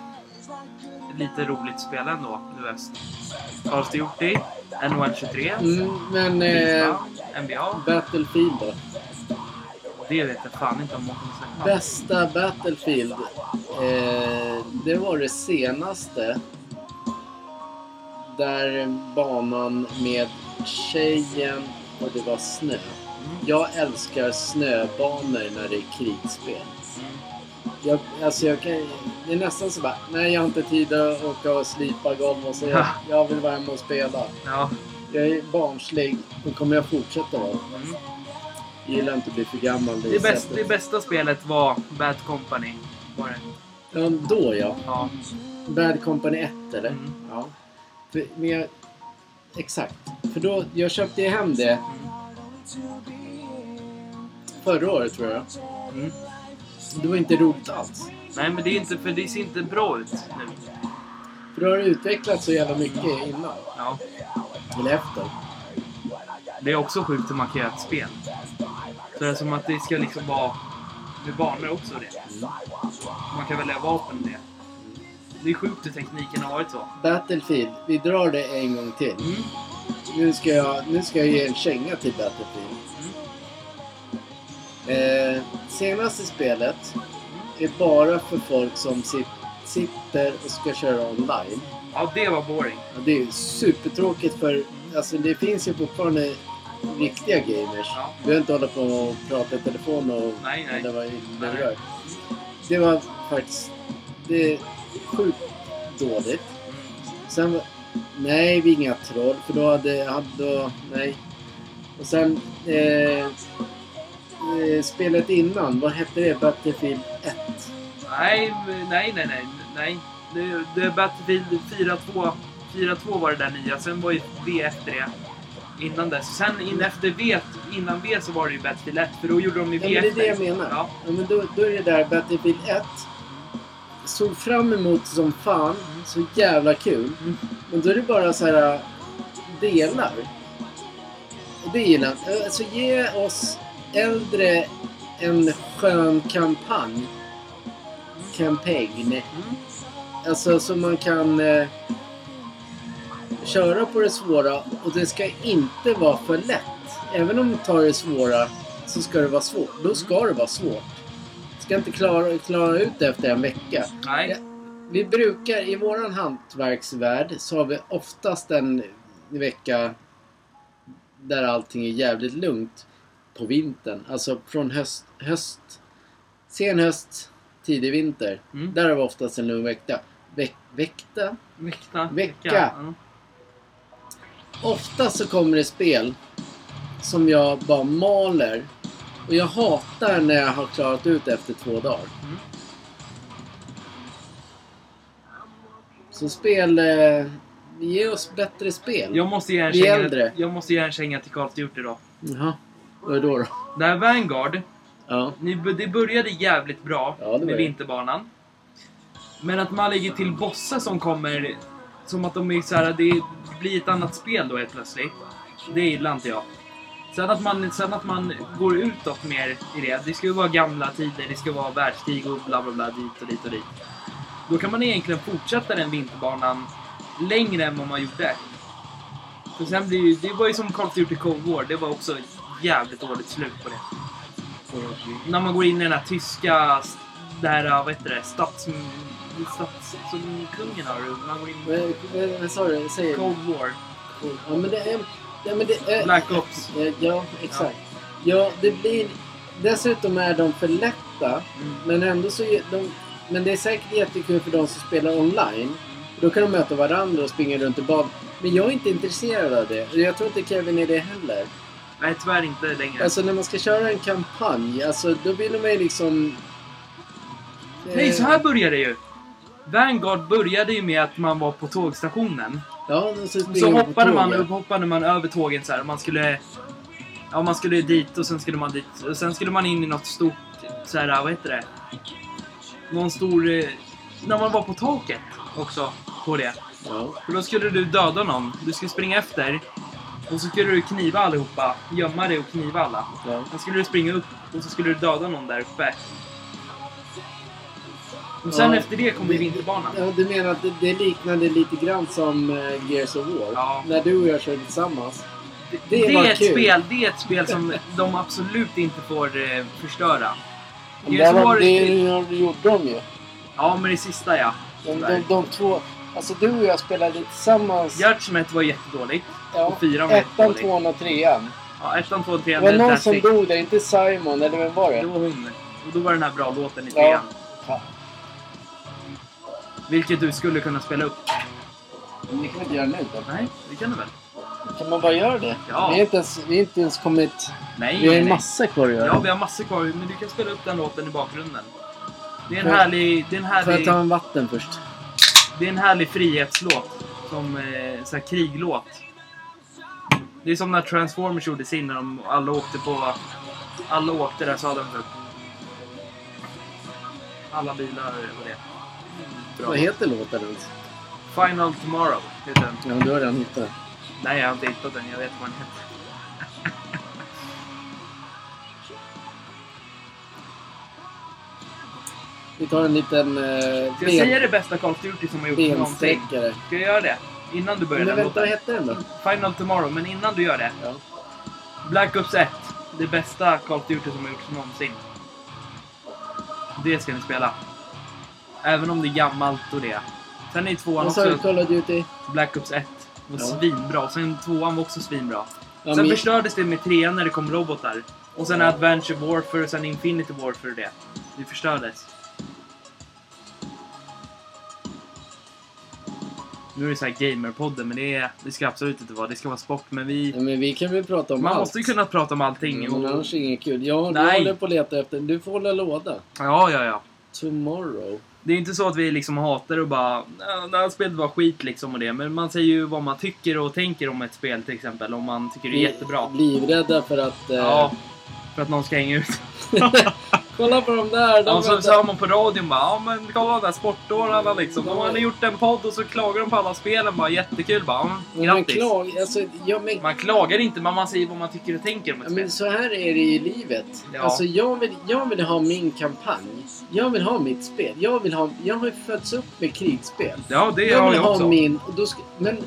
lite roligt spel ändå nu i höst. Karlstad Hjorti, NHL 23, Mm, men eh, NBA. Battlefield då? Det vet jag fan inte om man kan släppa. Bästa Battlefield. Eh, det var det senaste. Där banan med tjejen och det var snö. Jag älskar snöbanor när det är krigsspel. Jag, alltså jag kan, det är nästan så bara, nej jag har inte tid att åka och slipa golv och så jag, jag vill vara hemma och spela. Ja. Jag är barnslig och kommer jag fortsätta vara. Mm. Jag gillar inte att bli för gammal. Det, bästa, sättet. det bästa spelet var Bad Company. Var det. Ja, då ja. Ja. Bad Company 1 eller? Mm. Ja. För, men jag, exakt. För då, jag köpte ju hem det förra året tror jag. Mm. Det var inte roligt alls. Nej, men det är inte, för det ser inte bra ut nu. För då har utvecklats så jävla mycket innan. Ja. Eller efter. Det är också sjukt hur man kan göra ett spel. Så det är som att det ska liksom vara med banor också det. Man kan välja vapen och det. Det är sjukt hur tekniken har varit så. Battlefield, vi drar det en gång till. Mm. Nu ska jag, nu ska jag ge en känga till Battlefield. Eh, senaste spelet är bara för folk som sit, sitter och ska köra online. Ja, det var boring. Ja, det är supertråkigt för alltså, det finns ju fortfarande riktiga gamers. Ja. Vi behöver inte hålla på och prata i telefon och Nej, nej. eller vad i Nej. lurar. Det var faktiskt... Det är sjukt dåligt. Mm. Sen... Nej, vi är inga troll. För då hade... hade då, nej. Och sen... Eh, spelet innan, vad hette det? Battlefield 1? Nej, nej, nej, nej. nej. Det, det är Battlefield 4.2. 4.2 var det där nya. Sen var ju V efter det. Innan dess. Sen in efter V, innan V så var det ju Battlefield 1. För då gjorde de ju Ja, V men det är det jag menar. Ja. Ja, men då, då är det där Battlefield 1. Såg fram emot som fan. Så jävla kul. Mm. Men då är det bara så här äh, delar. Och det gillar jag. Alltså ge oss äldre en skön kampanj. Campaign. Mm. Alltså så man kan eh, köra på det svåra och det ska inte vara för lätt. Även om du tar det svåra så ska det vara svårt. Då ska det vara svårt. Du ska inte klara, klara ut det efter en vecka. Nej. Vi brukar, i våran hantverksvärld, så har vi oftast en vecka där allting är jävligt lugnt på vintern. Alltså från höst, höst sen höst, tidig vinter. Mm. Där har vi oftast en lugn vecka. Veck, vecka? Vecka. Vecka. Ja. Ofta så kommer det spel som jag bara maler. Och jag hatar när jag har klarat ut efter två dagar. Mm. Så spel... Eh, ge oss bättre spel. Jag måste ge en Vi känga, äldre. jag måste ge en känga till Call of Duty då. Jaha. Vad det då? då? Det här Vanguard, Ja. ni, det började jävligt bra Ja, det med det. vinterbanan. Men att man lägger till bossar som kommer som att de är så här, det blir ett annat spel då helt plötsligt. Det gillar inte jag. Sen att, man, sen att man går utåt mer i det. Det ska ju vara gamla tider, det ska vara världskrig och bla bla bla dit och dit och dit. Då kan man egentligen fortsätta den vinterbanan längre än vad man gjorde. För sen blir ju, det var ju som Call of Duty Cold War, det var också jävligt dåligt slut på det. När man går in i den här tyska, det här, vad heter det, stats... stats som kungen har. Man går in Vad, sa du? Säg. Cold War. Ja men det är... Ja, men det är Black Ops. Ja, Ja, exakt. Ja. det blir... Dessutom är de för lätta. Mm. Men ändå så... De, men det är säkert jättekul för de som spelar online. Då kan de möta varandra och springa runt i bad. Men jag är inte intresserad av det. Jag tror inte Kevin är det heller. Nej, tyvärr inte längre. Alltså när man ska köra en kampanj, alltså då vill man ju liksom... Nej, eh, så här började det ju. Vanguard började ju med att man var på tågstationen. Ja, så, Så hoppade man, tåget. hoppade man över tågen så här. Man skulle... Ja, man skulle dit och sen skulle man dit. Och sen skulle man in i något stort... Så här, vad heter det? Någon stor... eh, När man var på taket också. På det. Ja. För då skulle du döda någon. Du skulle springa efter. Och så skulle du kniva allihopa. Gömma dig och kniva alla. Ja. Sen skulle du springa upp och så skulle du döda någon där uppe. Och sen Ja. efter det kommer vinterbanan. Ja, du menar att det, det liknade lite grann som uh, Gears of War? Ja. När du och jag körde tillsammans. Det, det det, är ett kul. spel, det är ett spel som de absolut inte får eh, förstöra. Men Gears of War- det, gjorde de ju. Ja, men det sista ja. De, de, de två... Alltså du och jag spelade tillsammans. Judgment var jättedåligt. ja, och fyran var ettan, jättedålig. tvåan och trean. Ja, ettan, tvåan, trean, Det var någon som dog där, inte Simon, eller vem var Det det? var hon. Och då var den här bra låten i trean. Vilket du skulle kunna spela upp. Men det kan vi inte göra nu då. Nej, det kan du väl? Kan man bara göra det? Ja. Vi har inte ens, vi har inte ens kommit... Nej, Vi har nej. massa kvar att göra. Ja, vi har massor kvar, men du kan spela upp den låten i bakgrunden. Det är en härlig, det är en Får jag ta en vatten först? Det är en härlig frihetslåt. Som eh, så här kriglåt. Det är som när Transformers gjorde sin när de alla åkte på... Alla åkte där så hade de typ... Alla bilar och det. Bra. Vad heter låten ens? Final Tomorrow heter den. Ja, du har redan hittat den. Nej, jag har inte hittat den. Jag vet vad den heter. Vi tar en liten eh, Ska jag säga det bästa Call of Duty som har gjorts någonsin? Ska jag göra det? Innan du börjar Men den vänta, vad låten? hette den då? Final Tomorrow, men innan du gör det. Ja. Black Ops 1. Det bästa Call of Duty som har gjorts någonsin. Det ska ni spela. Även om det är gammalt och det. Sen är tvåan Vad sa du? också Call of Duty? Black Ops 1. var Ja. svinbra. Sen tvåan var också svinbra. Ja, sen men- förstördes det med trean när det kom robotar. Och sen Adventure Warfare och sen Infinity Warfare och det. Det förstördes. Nu är det så här gamerpodden, men det, är, det ska absolut inte vara. Det ska vara sport, men vi... Ja, men vi kan väl prata om Man allt. måste ju kunna prata om allting. Men Och, annars är det inget kul. Ja, du Nej. håller på att leta efter... Du får hålla låda. ja, ja, ja. Tomorrow. Det är inte så att vi liksom hatar och bara "Ja, det här spelet var skit liksom och det. Men man säger ju vad man tycker och tänker om ett spel till exempel. Om man tycker det är jättebra. Livrädda för att... Eh, Ja, för att någon ska hänga ut. Kolla på de där! De Och så, hör man på radion bara ja men kolla de där sportdårarna liksom. De har gjort en podd och så klagar de på alla spelen bara jättekul bara. Ja, Men man grattis. klag, alltså, ja, men, Man klagar inte men man säger vad man tycker och tänker om ett ja, men spel. så här är det i livet. Ja. Alltså, jag, vill, jag vill ha min kampanj. Jag vill ha mitt spel. Jag, vill ha, jag har ju fötts upp med krigsspel. Ja det jag har vill jag ha också. min... Och då ska, men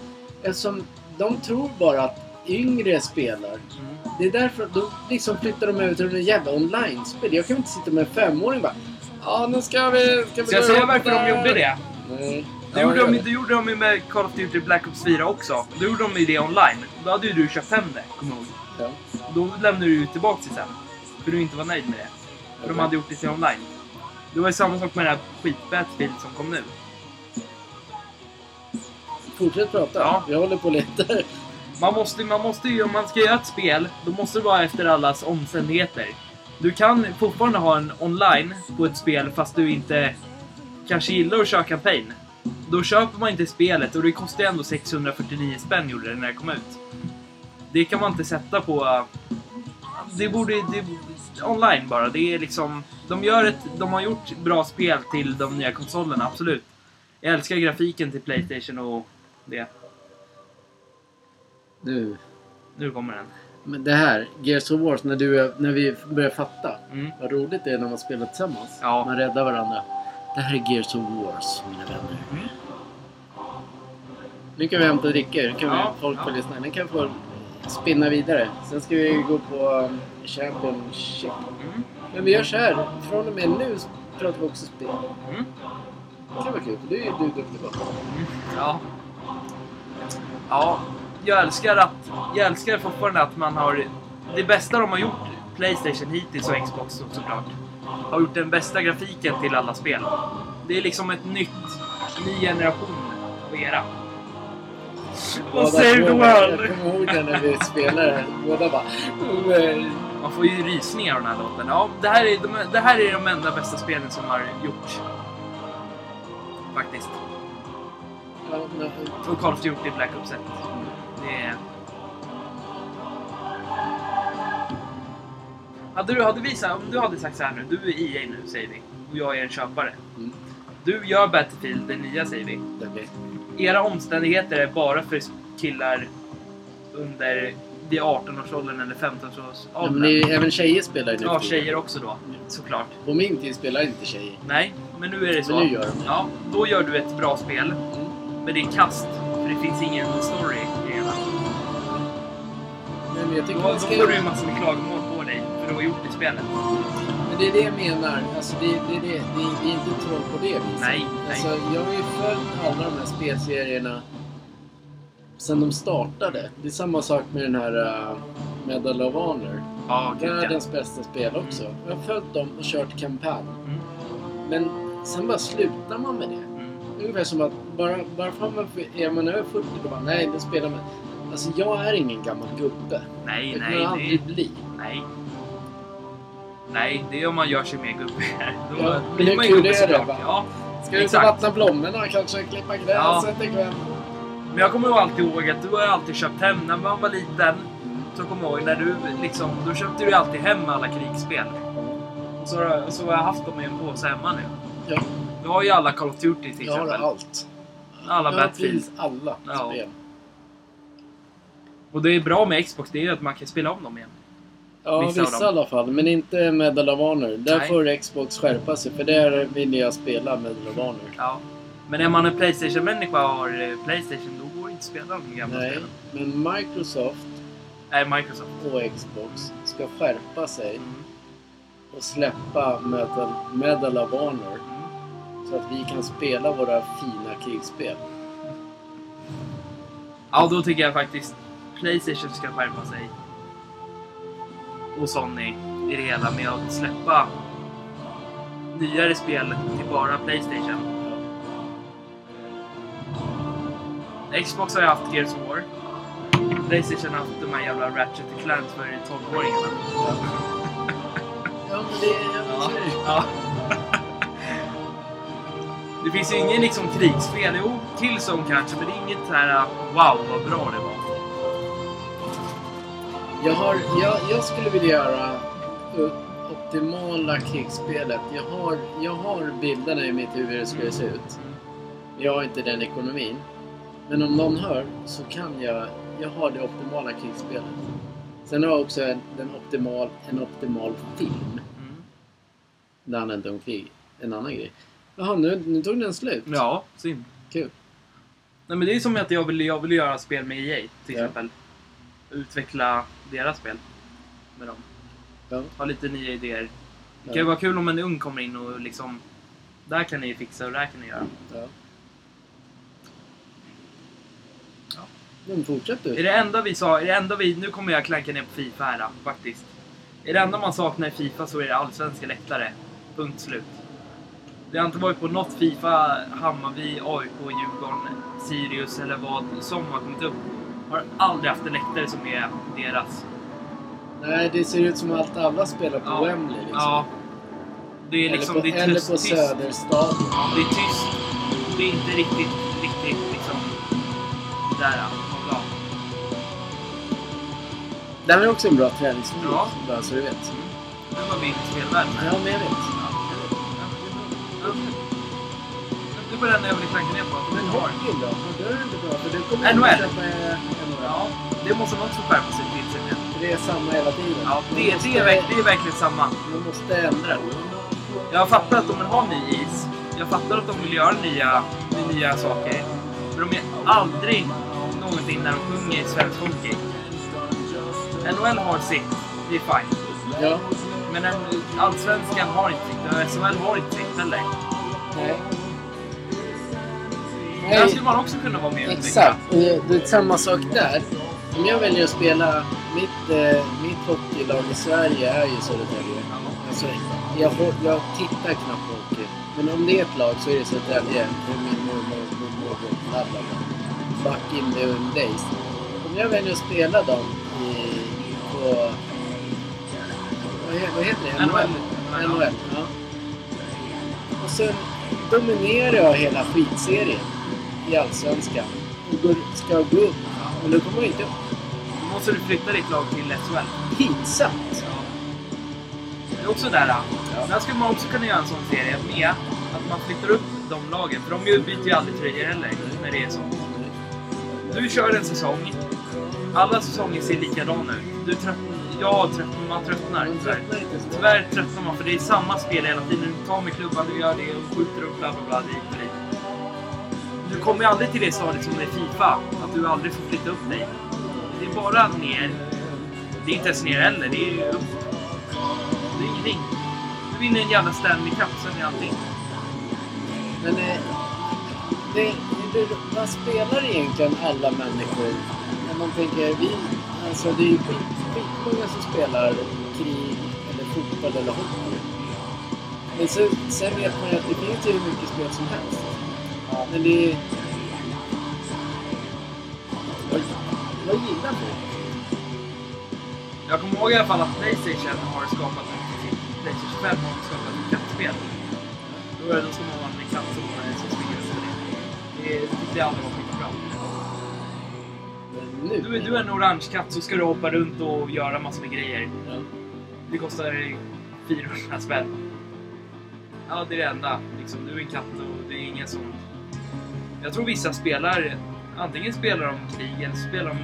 eftersom de tror bara att yngre spelar. Mm. Det är därför då liksom flyttar de över till en jävla online-spel. Jag kan inte sitta med en femåring och bara Ja, nu ska vi... Ska, vi Ska jag säga varför de där?" gjorde det? Nej. Det gjorde, de, det. gjorde de ju med Call of Duty Black Ops 4 också. Då gjorde de ju det online. Då hade ju du köpt hem det, kommer ihåg. Ja. Då lämnade du ju tillbaka det sen. För du inte var nöjd med det. För de Okej. hade gjort det till online. Det var ju samma sak med det här skit som kom nu. Fortsätt prata. Ja. Jag håller på och letar. Man måste, man måste ju, om man ska göra ett spel, då måste det vara efter allas omständigheter. Du kan fortfarande ha en online på ett spel fast du inte kanske gillar att köra kampanj. Då köper man inte spelet och det kostar ändå 649 spänn gjorde det när det kom ut. Det kan man inte sätta på... Det borde... Det, online bara. Det är liksom... De, gör ett, de har gjort bra spel till de nya konsolerna, absolut. Jag älskar grafiken till Playstation och det. Du. Nu kommer den. Men det här, Gears of Wars, när, du, när vi börjar fatta. Mm. Vad roligt det är när man spelar tillsammans. Ja. Man räddar varandra. Det här är Gears of Wars, mina vänner. Mm. Nu kan vi hämta dricka. Nu kan vi, Ja, folk ja. få lyssna. Nu kan få spinna vidare. Sen ska vi gå på um, Championship. Mm. Men vi gör så här. Från och med nu pratar vi också spel. Mm. Det kan vara kul, det är ju du duktig på. Ja. Ja, jag älskar att... Jag älskar fortfarande att man har... Det bästa de har gjort, Playstation hittills och Xbox så- såklart, har gjort den bästa grafiken till alla spel. Det är liksom ett nytt, ny generation av era. Och save the world! Jag kommer ihåg det när vi spelade. Båda bara... "Oh, Man får ju rysningar av den här låten. Ja, det här är de, det här är de enda bästa spelen som har gjorts. Faktiskt. Ja, men- Och Call of Duty Black Ops 1. Det. Hade du, hade vi, om du hade sagt så här nu, du är EA nu säger vi, och jag är en köpare. Mm. Du gör Battlefield, det nya säger vi. Okej. Era omständigheter är bara för killar under vid 18-årsåldern eller Ja, men 15-årsåldern. det är, även tjejer spelar ju nu Ja, tjejer också då, såklart. På min tid spelar inte tjejer. Nej, men nu är det så. Men nu gör de. Ja, då gör du ett bra spel. Mm. Men det är kast, för det finns ingen story det. Nej, jag Då, tycker då man ska... får du ju massor med klagomål på dig för du har gjort i spelet. Men det är det jag menar. Alltså, det, det, det, det, det är inte troll på det viset. Nej, nej. Alltså, jag har ju följt alla de här spelserierna sen de startade. Det är samma sak med den här uh, Medal of Honor. Gud ja. Världens bästa spel också. Jag har följt dem och kört kampanj. Mm. Men sen bara slutar man med det. Mm. Ungefär som att bara, bara för att man är man över 40 då bara nej, då spelar man. Alltså jag är ingen gammal gubbe. Nej, Det nej, jag aldrig det, bli. nej. Nej, det är om man gör sig mer gubbig. Då Ja, blir man ju det, såklart. Ja, Ska vi inte vattna blommorna kanske? Klippa gräset ikväll? men jag kommer alltid ihåg att du har alltid köpt hem när man var liten. Så kommer jag ihåg när du liksom, då köpte du alltid hem alla krigsspel. Och så, så har jag haft dem i en påse hemma nu. Ja, Du har ju alla Call of Duty till jag har exempel. allt. Alla jag Battlefield. alla Ja. spel. Och det är bra med Xbox, det är ju att man kan spela om dem igen. Ja, Vissa vissa, i alla fall. Men inte Medal of Honor. Där Nej. får Xbox skärpa sig. För där vill jag spela Medal of Honor. Ja. Men är man en Playstation-människa och har eh, Playstation, då går det inte att spela de gamla Nej, spelen. men Microsoft Nej, Microsoft. och Xbox ska skärpa sig Mm. och släppa Medal, Medal of Honor. Mm. Så att vi kan spela våra fina krigsspel. Ja, då tycker jag faktiskt Playstation ska skärpa sig. Och Sony i det hela med att släppa nyare spel till bara Playstation. Xbox har ju haft Gears of War. Playstation har haft de här jävla Ratchet Clank för 12-åringarna. Ja, men det... Är det. Ja. Det finns ju ingen liksom krigsspel. Jo, Killzone kanske, men det är inget så här wow vad bra det var. Jag, har, jag, jag skulle vilja göra optimala krigsspelet. Jag har, jag har bilderna i mitt huvud hur det skulle se ut. Jag har inte den ekonomin. Men om någon hör så kan jag... Jag har det optimala krigsspelet. Sen har jag också en, den optimal, en optimal film. Mm. Där han inte om krig. En annan grej. Jaha, nu, nu tog den slut. Ja, synd. Kul. Nej, men det är som att jag vill, jag vill göra spel med EA till Ja. exempel. Utveckla deras spel med dem. Ja. Ha lite nya idéer. Det kan ju vara kul om en ung kommer in och liksom... Där kan ni fixa och där kan ni göra. Ja. Ja. Men fortsätt Är du. det enda vi sa, är det enda vi... Nu kommer jag klanka ner på Fifa här faktiskt. Är det enda man saknar i Fifa så är det allsvenska läktare. Punkt slut. Det har inte varit på något Fifa, Hammarby, AIK, Djurgården, Sirius eller vad som har kommit upp. Har aldrig haft en läktare som är deras. Nej, det ser ut som att alla spelar på Ja. Wembley liksom. Ja. Det är liksom... eller på, det är eller tyst, på. Söderstadion. Ja, det är tyst. Det är inte riktigt, riktigt liksom... Där, ja. ja. Det här är också en bra träningsvideo. Ja. Bara så du vet. Nu var vi i spelvärlden här. Ja, men jag vet. Det var den jag ville klanka ner på. Men hockeyn då? Ja, Då är det inte bra. För du kommer NHL. inte köpa eh, NHL. Ja, det måste man också skärpa sig till Det är samma hela tiden. Ja, det, måste- det, är, verk- det är verkligen samma. Man måste ändra. Jag fattar att de vill ha ny is. Jag fattar att de vill göra nya, nya saker. Men de är aldrig någonting när de sjunger svensk hockey. NHL har sitt. Det är fine. Ja. Men en, Allsvenskan har inte sitt. SHL har inte sitt heller. Nej. Där Nej. skulle man också kunna vara med. Exakt. Och Det är samma sak där. Om jag väljer att spela... Mitt, eh, mitt hockeylag i Sverige är ju Södertälje. Alltså, jag, jag tittar knappt på hockey. Men om det är ett lag så är det Södertälje. Det är min mormor, mormor, bla bla bla. Back in the old days. Om jag väljer att spela dem i, på... Vad heter det? NHL. NHL. Ja. Och sen dominerar jag hela skitserien i Allsvenskan. Och går, ska gå upp. Men då kommer jag inte upp. Då måste du flytta ditt lag till SHL. Pinsamt! Det är också där. Ja. Där skulle man också kunna göra en sån serie med att man flyttar upp de lagen. För de byter ju aldrig tröjor heller när det är så. Du kör en säsong. Alla säsonger ser likadana ut. Du tröttnar, man tröttnar. Man Tyvärr. tröttnar. Tyvärr tröttnar man för det är samma spel hela tiden. Du tar med klubban, du gör det och skjuter upp bla bla bla dit och dit. Du kommer ju aldrig till det stadiet som är liksom Fifa. Att du aldrig får flytta upp dig. Det är bara ner. Det är inte ens ner heller, det är ju upp. Det är ingenting. Du vinner en jävla Stanley Cup, sen är allting. Men eh, det... det, det, vad spelar egentligen alla människor? När man tänker, vi, alltså det är ju skitmånga som spelar krig, eller fotboll eller hockey. Men så, sen vet man ju att det finns ju hur mycket spel som helst. Men det vad gillar folk? Jag kommer ihåg i alla fall att Playstation har skapat sitt Playstation 5 har skapat ett kattspel. Då, är det- då ska man vara en katt som, springer efter det. Det, det tyckte jag aldrig var skitbra. Men nu? Du, är- du är en orange katt så ska du hoppa runt och göra massor med grejer. Ja. Det kostar 400 spänn. Ja, det är det enda. Liksom, du är en katt och det är ingen som... Jag tror vissa spelar... Antingen spelar de krig eller spelar de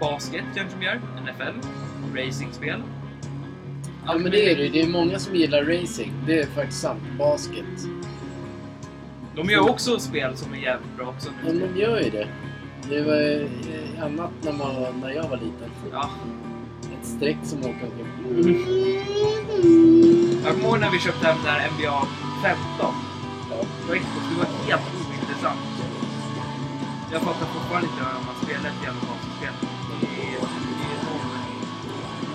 basket kanske de gör. NFL. Racingspel. Ja men det är det. Det är många som gillar racing. Det är faktiskt sant. Basket. De gör också spel som är jävligt bra också. Ja, de gör ju det. Det var eh, annat när, man, när jag var liten. Ja. Ett streck som åker omkring. Jag kommer ihåg när vi köpte hem där NBA 15. Ja. Det var, helt. Jag fattar fortfarande inte hur man spelar ett basket.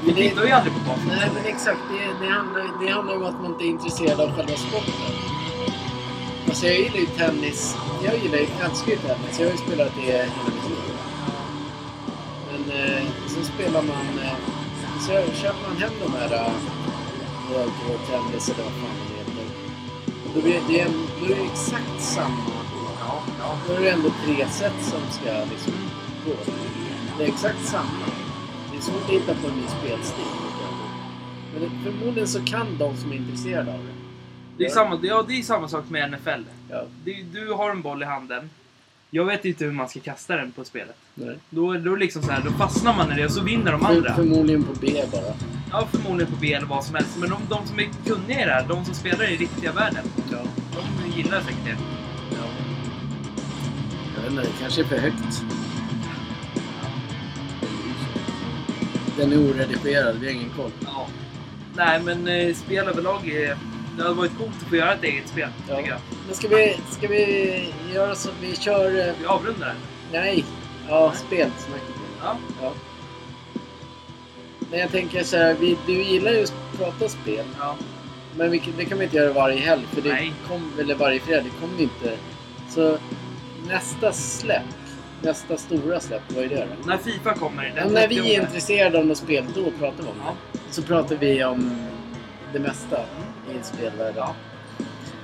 Det Vi tittar ju aldrig på golf. Nej, men exakt. Det, det, handlar, det handlar om att man inte är intresserad av själva sporten. Alltså jag gillar ju tennis. Jag gillar ju, älskar ju tennis. Jag har ju spelat det hela mitt liv. Men eh, så spelar man... Eh, så köper man hem de här eh, Tennis eller vad fan det heter. Då blir det, då är det exakt samma. Ja. Då är det ändå tre set som ska liksom gå. Det är exakt samma. Det är svårt att hitta på en ny spelstil. Men det, förmodligen så kan de som är intresserade av det. Det är, samma, ja, det är samma sak med NFL. Ja, Det, du har en boll i handen. Jag vet inte hur man ska kasta den på spelet. nej. Då, då, liksom så här, då fastnar man i det och så vinner de andra. förmodligen på B bara. Ja, förmodligen på B eller vad som helst. Men de, de som är kunniga i det här, de som spelar i riktiga världen, Ja. de gillar säkert det. Det kanske är för högt. Den är oredigerad, vi har ingen koll. Ja. Nej, men eh, spel överlag är... Det hade varit coolt att få göra ett eget spel, Ja. tycker jag. Men ska vi, ska vi göra så att vi kör... eh, Vi avrundar. Nej. Ja, Nej. spelsnacket. Ja. Ja. Men jag tänker så här, vi, du gillar ju att prata spel. ja. Men vi, det kan vi inte göra varje helg, för det Nej. kom, eller varje fredag, det kommer inte. Så nästa släpp, nästa stora släpp, vad är det då? När Fifa kommer. Ja, när vi 30. är intresserade av något spel, då pratar vi om Ja. det. Så pratar vi om det mesta i spelvärlden. Ja.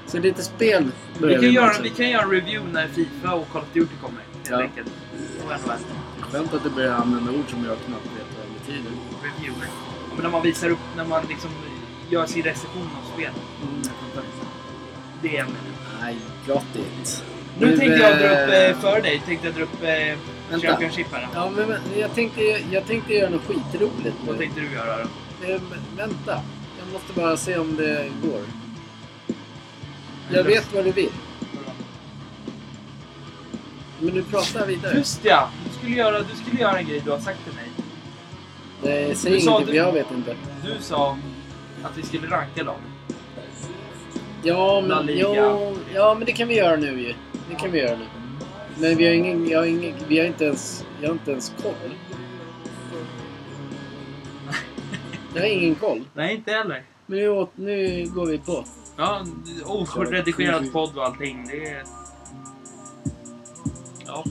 Så lite spel Vi kan, med göra, vi kan göra en review när Fifa och Call of Duty kommer. Helt Ja. enkelt. Skönt att du börjar använda ord som jag knappt vet vad det betyder. Reviewer. Ja, men när man visar upp, när man liksom gör sin recension av spel. Mm. Det är Nej, got it. Nu tänkte jag dra upp, eh, eh, för dig, tänkte jag dra upp eh, Vänta. Championship här. Ja, men men jag tänkte, jag tänkte göra något skitroligt Vad tänkte du göra då? Vänta. Jag måste bara se om det går. Jag vet vad du vill. Men nu pratar vidare. Just ja! Du skulle, göra, du skulle göra en grej du har sagt till mig. Nej, säg Du sa ingenting du- för jag vet inte. Du sa att vi skulle ranka dem. Ja men, jo, ja, men det kan vi göra nu ju. Det kan vi göra nu. Men vi har ingen, jag har ingen, vi har inte ens, jag har inte ens koll. Jag har ingen koll. Nej, inte heller. Men nu, åt- nu går vi på. Ja, oredigerad podd och allting. Det är... Ja.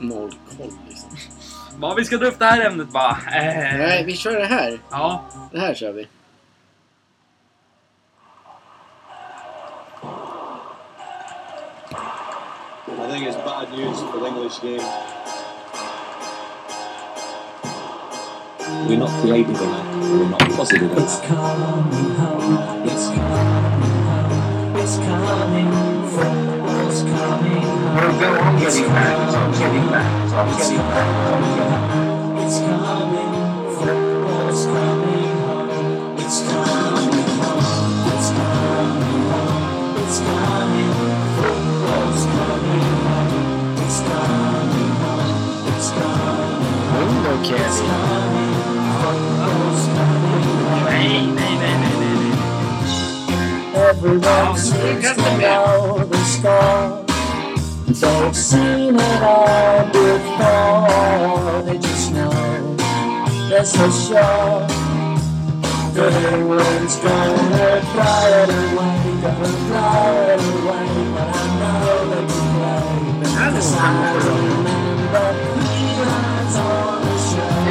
Noll koll liksom. Vad vi ska dra upp det här ämnet bara. Eh, Nej, vi kör det här. Ja. Det här kör vi. I think it's bad news for the English game. We're not creative enough. We're not positive It's enough. coming home. It's coming home. It's coming. Football's coming home. It's coming. It's coming. It's coming. Football's nej, nej, nej. nej. Everyone seems to know the score. They've seen it all before. They just know they're so sure that England's gonna fly it away, gonna fly it away. But I know they can play. Den här är Cause nog I remember three lines on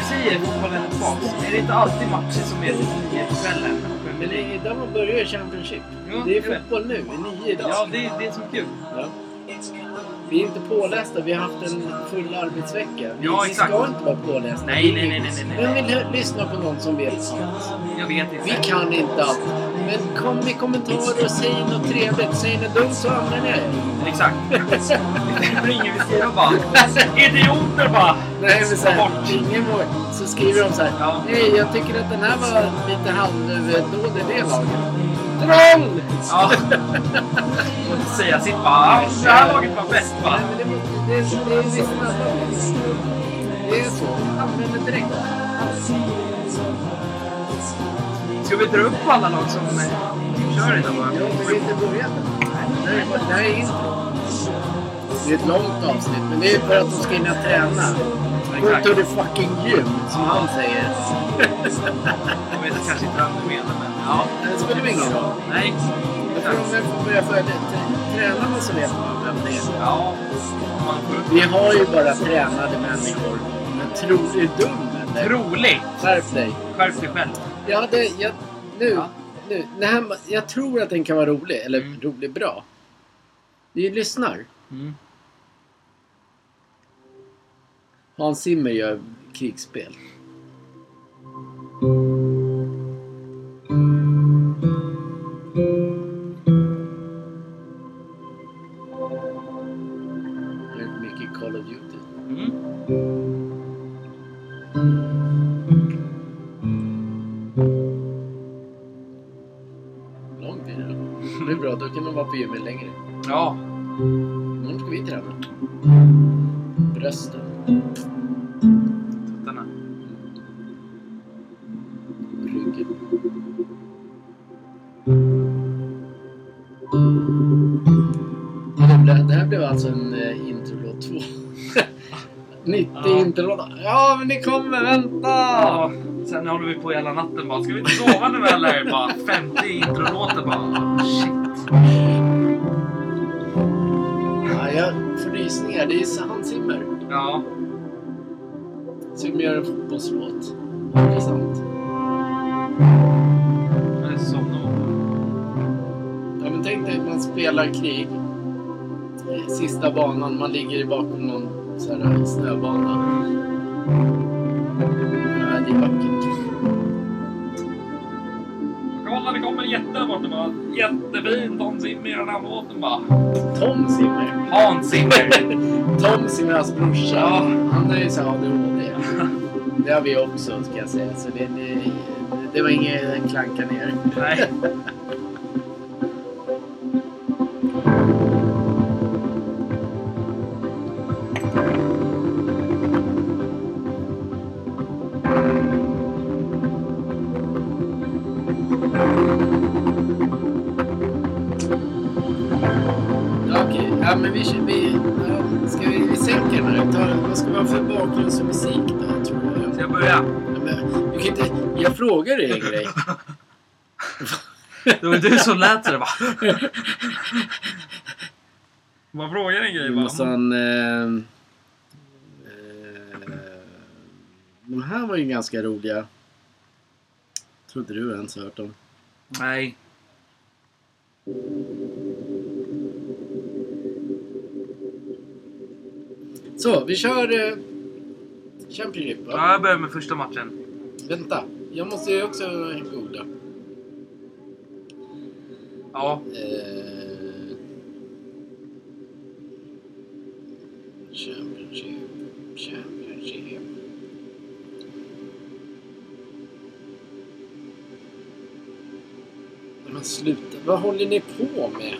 du säger fotbollen är tillbaks, är det inte alltid matcher som är till nio på kvällen? Men det är idag man börjar Championship. Ja, det är fotboll nu, i nio idag. Ja, det är det som är kul. Ja. Vi är inte pålästa, vi har haft en full arbetsvecka. Ja, vi exakt. ska inte vara pålästa. Nej, nej, nej, nej, nej. Vem vill lyssna på någon som vet allt? Jag vet inte. Vi kan inte allt. Men kom med kommentarer och säg något trevligt. Säg något dumt så använder jag det. Exakt. Det ringer vi skriver bara idioter bara. Nej, men så här, ingen mål. Så skriver de så här. Ja. Jag tycker att den här var lite halvdålig det laget. Troll! Ja. Och säga sitt bara. "Ja, Det här laget var bäst va? Nej, men det, måste- det, det är visst Det är så. Använd det direkt. Ska vi dra upp alla lag som kör idag bara? Ja, men vi har inte börjat än. Det det här är intro. Det är ett långt avsnitt, men det är för att de ska hinna träna. Go Exakt. to the fucking gym, som han säger. Jag vet kanske inte vem du menar men ja. Det spelar ingen roll. Nej. Jag tror om jag får börja följa det. Tränar man så vet man vem det är. Ja. Vi har ju bara tränade människor. Men tror du är dum eller? Troligt! Skärp dig. Skärp dig själv. Jag hade... Jag, nu, Ja. nu. Det här, jag tror att den kan vara rolig. Eller Mm. rolig bra. Vi lyssnar. Mm. Hans Zimmer gör krigsspel. 90 Ja. men det kommer! Vänta! Sen håller vi på hela natten bara. Ska vi inte sova nu eller? Bara 50 introlåtar bara. Shit. Ja, jag får rysningar. Det är Hans Zimmer Ja. som gör en fotbollslåt. Intressant. Det är somnar Ja, men tänk dig att man spelar krig. Sista banan, man ligger bakom någon så här snöbana. Ja, det är vackert. Kolla det kommer en jätte där borta bara. Jättefint. Hans Zimmer i den här låten bara. Tom Zimmer. Hans Zimmer. Tom Zimmer, hans brorsa. Ja. Han är ju så här ADHD. Det har vi också, ska jag säga. Så det, det, det var inget klanka ner. Nej. grej. Det var du som lät så det bara. Man frågar en grej bara. måste ha en... Eh, eh, de här var ju ganska roliga. Tror inte du ens hört dem. Nej. Så, vi kör eh, Championship va? Ja, jag börjar med första matchen. Vänta, jag måste ju också googla. Ja. Eh, championship, Championship. Men sluta, vad håller ni på med?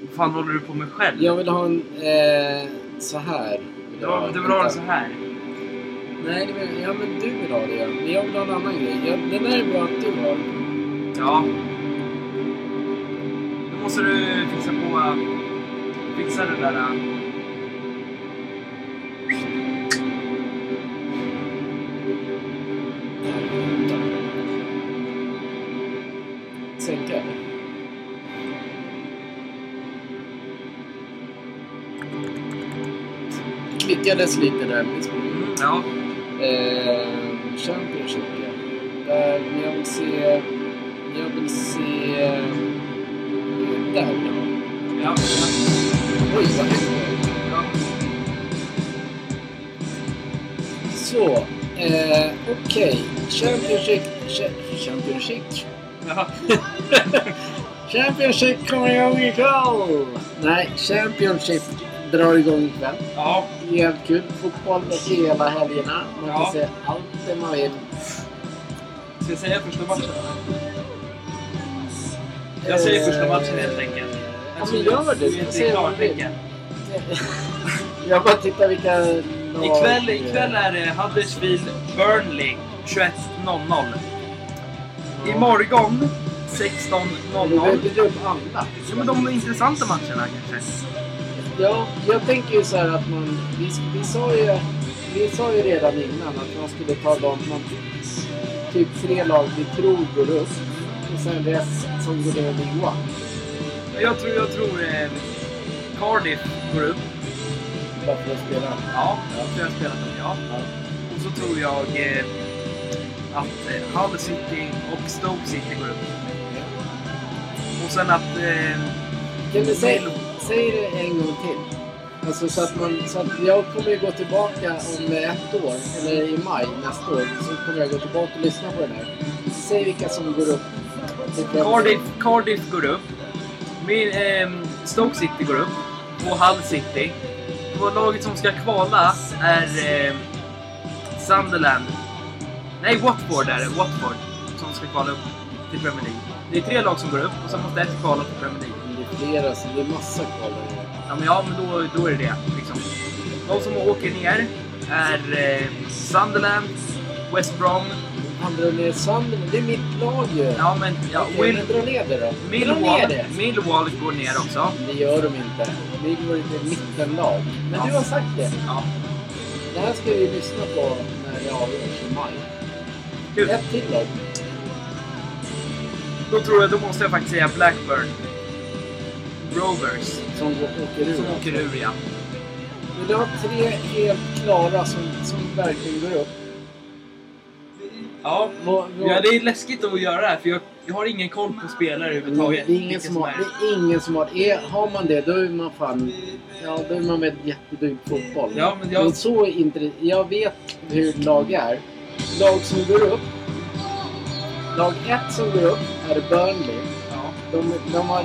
Vad fan håller du på med själv? Jag vill ha en eh, så här. Vill Ja, du vill ha den så här? Nej, det vill, ja men du vill ha det ja. Men jag vill ha en annan grej. Jag, den där är bra att du har. Ja. Då måste du fixa på... äh, Fixa det där... Vänta. Sänka eller? Det klickades lite där. Mm, ja. Eh, Championship, ja. Där jag vill se... Jag vill se... Där, ja. Ja. Oj, vad ja. Så, eh, okej. Championship... Cha- Championship? ja. Championship kommer igång ikväll! Nej, Championship drar igång ikväll. ja. Jävligt kul. Fotboll hela helgerna. Man Ja. kan se allt det man vill. Ska jag säga första matchen? Jag säger första matchen helt enkelt. Ja, men gör det. Du är inte se vad du vill. Jag bara tittar vilka lag... Ikväll, ikväll är det Huddersfield Burnley 21.00. Imorgon 16.00. Du väljer upp alla. Ja, men de intressanta matcherna kanske. Ja, jag tänker ju så här att man... Vi, vi, sa ju, vi sa ju redan innan att man skulle ta de... Man, typ tre lag vi tror går upp. Och sen rest som går ner i One. Jag tror, jag tror eh, Cardiff går upp. Bara för att spela. Ja, tror jag har spelat dem, ja. Och så tror jag eh, att eh, Hull City och Stoke City går upp. Och sen att... Eh, Kan du säga, säg det en gång till? Alltså så att, man, så att jag kommer ju gå tillbaka om ett år, eller i maj nästa år, så kommer jag gå tillbaka och lyssna på den här. Säg vilka som går upp. Cardiff, Cardiff går upp. Min, eh, Stoke City går upp. Och Hull City. Och laget som ska kvala är eh, Sunderland. Nej, Watford är det. Watford. Som ska kvala upp till Premier League. Det är tre lag som går upp och sen måste ett kvala till Premier League. Är flera, så det är massa kvar där. Ja, men, ja, men då, då är det det. Liksom. De som åker ner är eh, Sunderland, West Brom. Han drar ner Sunderland, det är mitt lag ju. Ja, men ja, Okej, Will, men dra ner det då. Dra ner Millwall. Millwall går ner också. Det gör de inte. Vi går inte mittenlag. Men Ja. du har sagt det. Ja, Det här ska vi lyssna på när det avgörs i maj. kul. Ett till lag. Då tror jag, då måste jag faktiskt säga Blackburn. Rovers. Som går- åker ur. Som åker ur, ja. Men du har tre helt klara som, som verkligen går upp. Ja, ja, det är läskigt att göra det här för jag, jag har ingen koll på spelare det, överhuvudtaget. är ingen som har, är. det är ingen som har... Är, har man det, då är man fan... Ja, då är man med jätteduktig fotboll. Ja, men jag- Men så inte... Jag vet hur lag är. Lag som går upp. Lag ett som går upp är Burnley. Ja. De, de har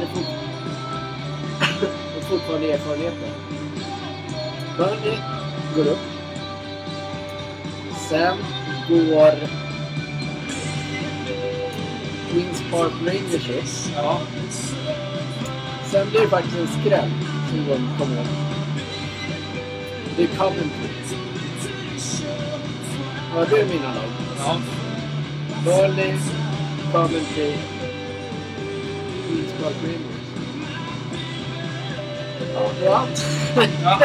fortfarande erfarenheter. Burnley går upp. Sen går Queens Park Rangers upp. Ja. Sen blir det faktiskt en skräll som går, kommer upp. Det är Coventry. Ja, det är mina lag. Ja. Burnley, Coventry, Queens Park Rangers. Ja. Ja.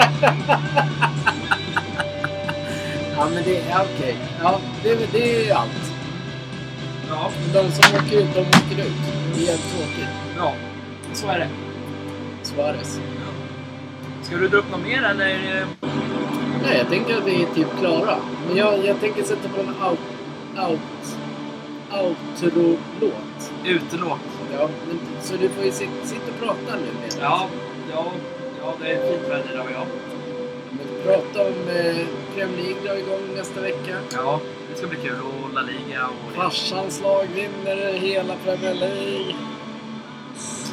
Ja, men det är okej. Ja, det, det är allt. Ja. De som åker ut, de åker ut. Det är jävligt tråkigt. ja. Så är det. Suarez. Ska du dra upp något mer eller? Nej, jag tänker att vi är typ klara. Men jag, jag tänker sätta på en out, out, outro-låt. Utelåt. Ja, men, så du får ju sitta, sitta och prata nu Ja. Ja. Ja, det är fint väder idag ja. Men prata om eh, Premier League drar igång nästa vecka. Ja, det ska bli kul. Och La Liga och... Farsans lag vinner hela Premier League.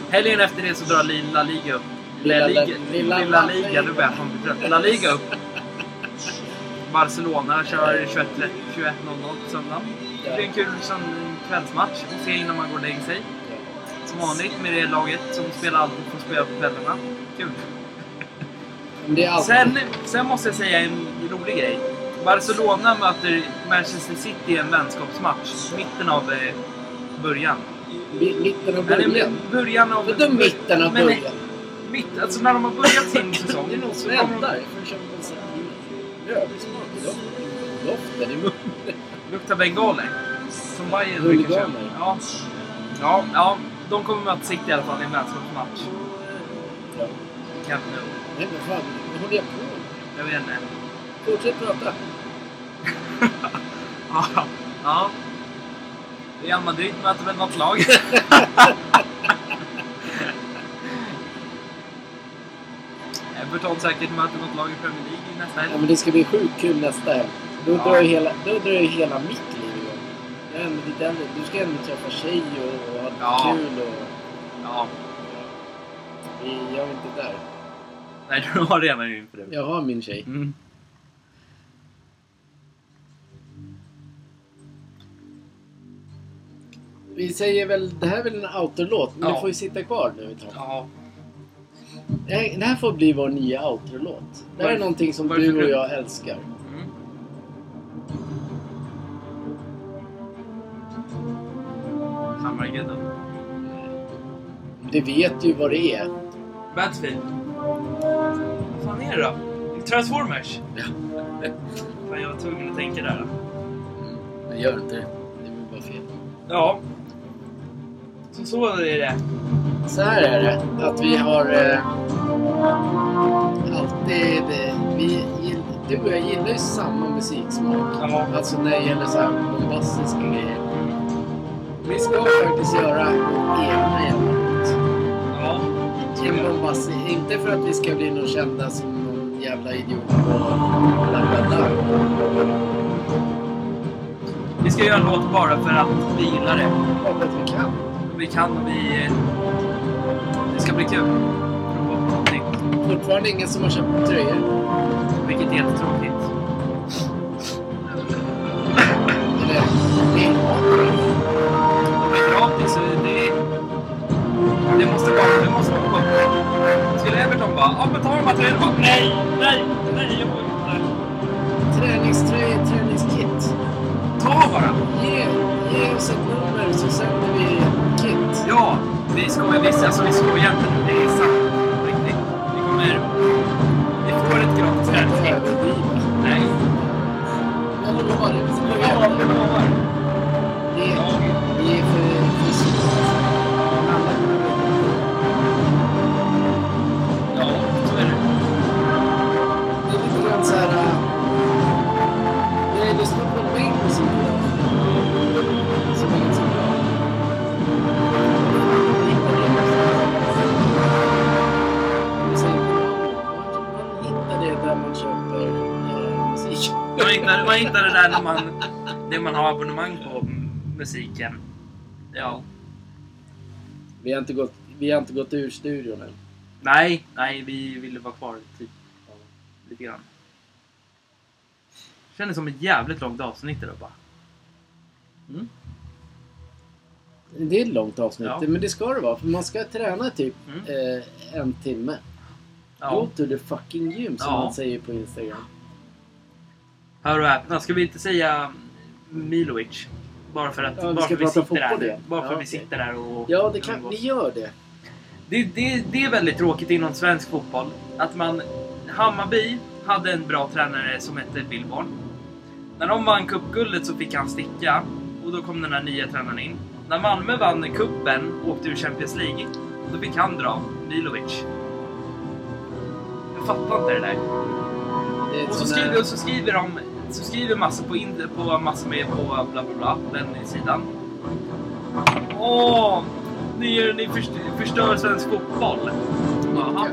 Helgen efter det så drar La Liga upp. Lilla- La Liga, lilla lilla, La Liga, nu börjar jag bli trött. La Liga upp. Barcelona kör 21 21.00 på söndag. Det blir en kul kvällsmatch att se innan man går och lägger sig. Som vanligt med det laget som spelar alltid får spela på kvällarna. Kul. Sen, sen måste jag säga en rolig grej. Barcelona möter Manchester City i en vänskapsmatch. Mitten av eh, början. Mi- Mitten av början. början av... Vadå mitten av Men- början? Mitt, alltså när de har börjat sin säsong. Det är någon som i doften- i munnen. Luktar bengaler. Som Bayern brukar köra. Ja. ja. Ja, de kommer möta City i alla fall i en vänskapsmatch. Ja. Camp Nou. Nej men fan, vad håller jag på? Jag vet inte. Fortsätt prata. Ja. ja. Real Madrid möter väl något lag? Everton säkert möter något lag i Premier League nästa Ja, helg. men det ska bli sjukt kul nästa helg. Då Ja. drar hela, då drar ju hela mitt liv igång. Är ändå- Du ska ändå träffa tjej och, och ha Ja. kul och... Ja. Vi- Jag är inte där. Nej, du har redan din fru. Jag har min tjej. Mm. Vi säger väl, det här är väl en outro-låt, men Ja. du får ju sitta kvar nu ett tag. Ja. Det här, det här får bli vår nya outro-låt. Det här är någonting som du och jag älskar. Mm. Hammargudden. Det vet ju vad det är. Battlefield. Det då? Transformers? Ja. Fan, jag var tvungen att tänka där. Men gör inte det. Det väl bara fel. Ja. Så så är det. Så här är det, att vi har eh, alltid... Eh, vi, du och jag gillar ju samma musiksmak. Ja. Alltså när det gäller så här bombastiska grejer. Vi ska faktiskt göra vår egna jävla låt. Ja. En bombastisk, inte för att vi ska bli någon kända som jävla idiot och bla bla bla. Vi ska göra en låt bara för att vi gillar det. Bara för att vi kan. Vi kan och vi... Det ska bli kul. Prova på. Fortfarande ingen som har köpt tröjor. Vilket är jättetråkigt. Bara ja men ta de här tröjorna bara nej, nej, nej jag får inte. träningströjor, träningskit. Ta bara! Ge, ge oss ett nummer så sänder vi kit. Ja, vi skojar visst. Alltså vi skojar inte. Det är sant. Man hittar, det där när man, det man har abonnemang på musiken. Ja. Vi har inte gått, vi har inte gått ur studion än. Nej, nej, vi ville vara kvar typ. Ja, lite grann. Kändes som ett jävligt långt avsnitt idag bara. Mm. Det är ett långt avsnitt, Ja. men det ska det vara. För man ska träna typ Mm. eh, en timme. Go Ja. to the fucking gym som Ja. man säger på Instagram. Hör och häpna, ska vi inte säga Milovic? Bara för att, Ja, bara för vi sitter igen. Bara för Ja, vi sitter där och... Ja, det kan, vi gör det. Det, det, det är väldigt tråkigt inom svensk fotboll att man... Hammarby hade en bra tränare som hette Billborn. När de vann cupguldet så fick han sticka och då kom den här nya tränaren in. När Malmö vann cupen och åkte ur Champions League, då fick han dra Milovic. Jag fattar inte det där. det Och så här- skriver, och så skriver de så skriver massor på, in, på massor med på bla bla bla, den sidan. Åh, ni, ni förstör, svensk fotboll. Jaha.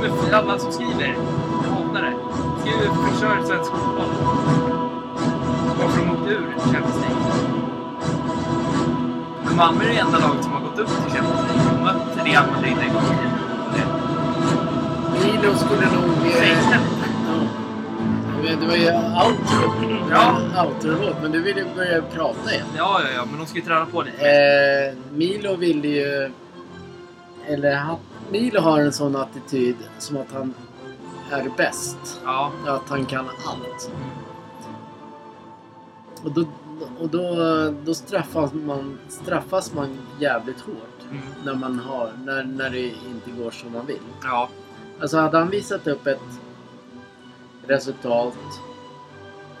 Nej, men alla som skriver, jag hatar det. Skriver förstör svensk fotboll. Varför de åkte ur Champions League. Men Malmö är det enda laget som har gått upp till Champions League. De mött Real Madrid en gång i tiden. Milo skulle nog... Eh, det. var ju outro. Ja. Outro-låt, men du ville ju börja prata igen. Ja, ja, ja, men de ska ju träna på lite. Eh, Milo ville ju... Eller han, Milo har en sån attityd som att han är bäst. Ja. Att han kan allt. Och då, och då, då straffas, man, straffas man jävligt hårt. Mm. När, man har, när, när det inte går som man vill. Ja. Alltså hade han visat upp ett resultat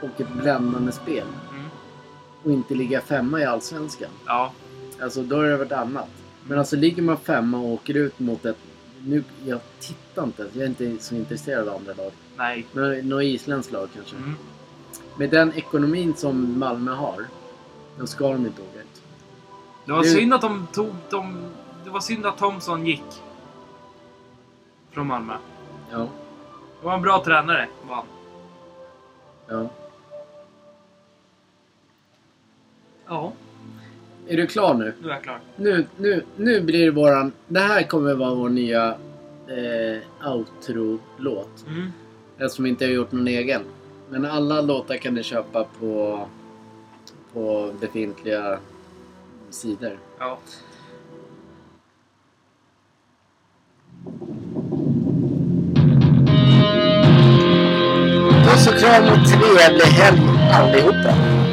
och ett bländande spel Mm. och inte ligga femma i Allsvenskan. Ja. Alltså då är det varit annat. Men alltså ligger man femma och åker ut mot ett... Nu, jag tittar inte. Jag är inte så intresserad av andra lag. Nej. Men något isländskt lag kanske. Mm. med den ekonomin som Malmö har, då ska de inte åka ut. Det var Du- synd att de tog de... Det var synd att Thomson gick. Från Malmö. Ja, Det var en bra tränare, var han. ja. Ja, Är du klar nu? nu är jag klar. Nu, nu, nu blir det våran... Det här kommer vara vår nya eh, outro-låt. Mm. Eftersom vi inte har gjort någon egen. Men alla låtar kan ni köpa på, på befintliga sidor. Ja. Puss och trevlig helg allihopa!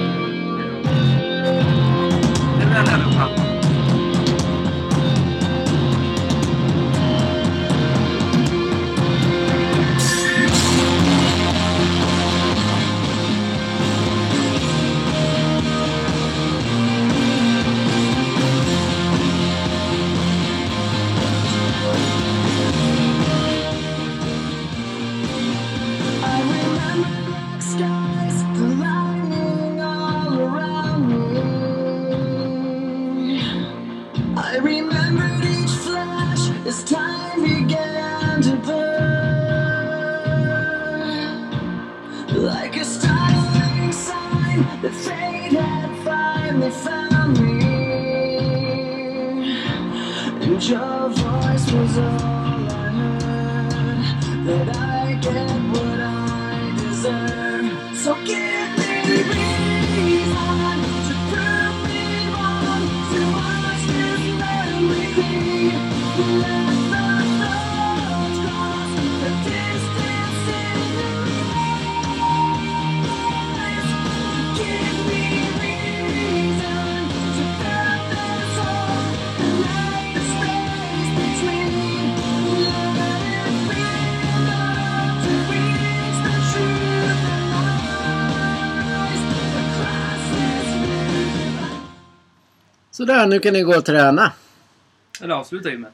Sådär, nu kan ni gå och träna. Eller avsluta gymmet.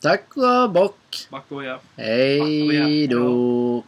Tack och bock! Back och ja. Hej då!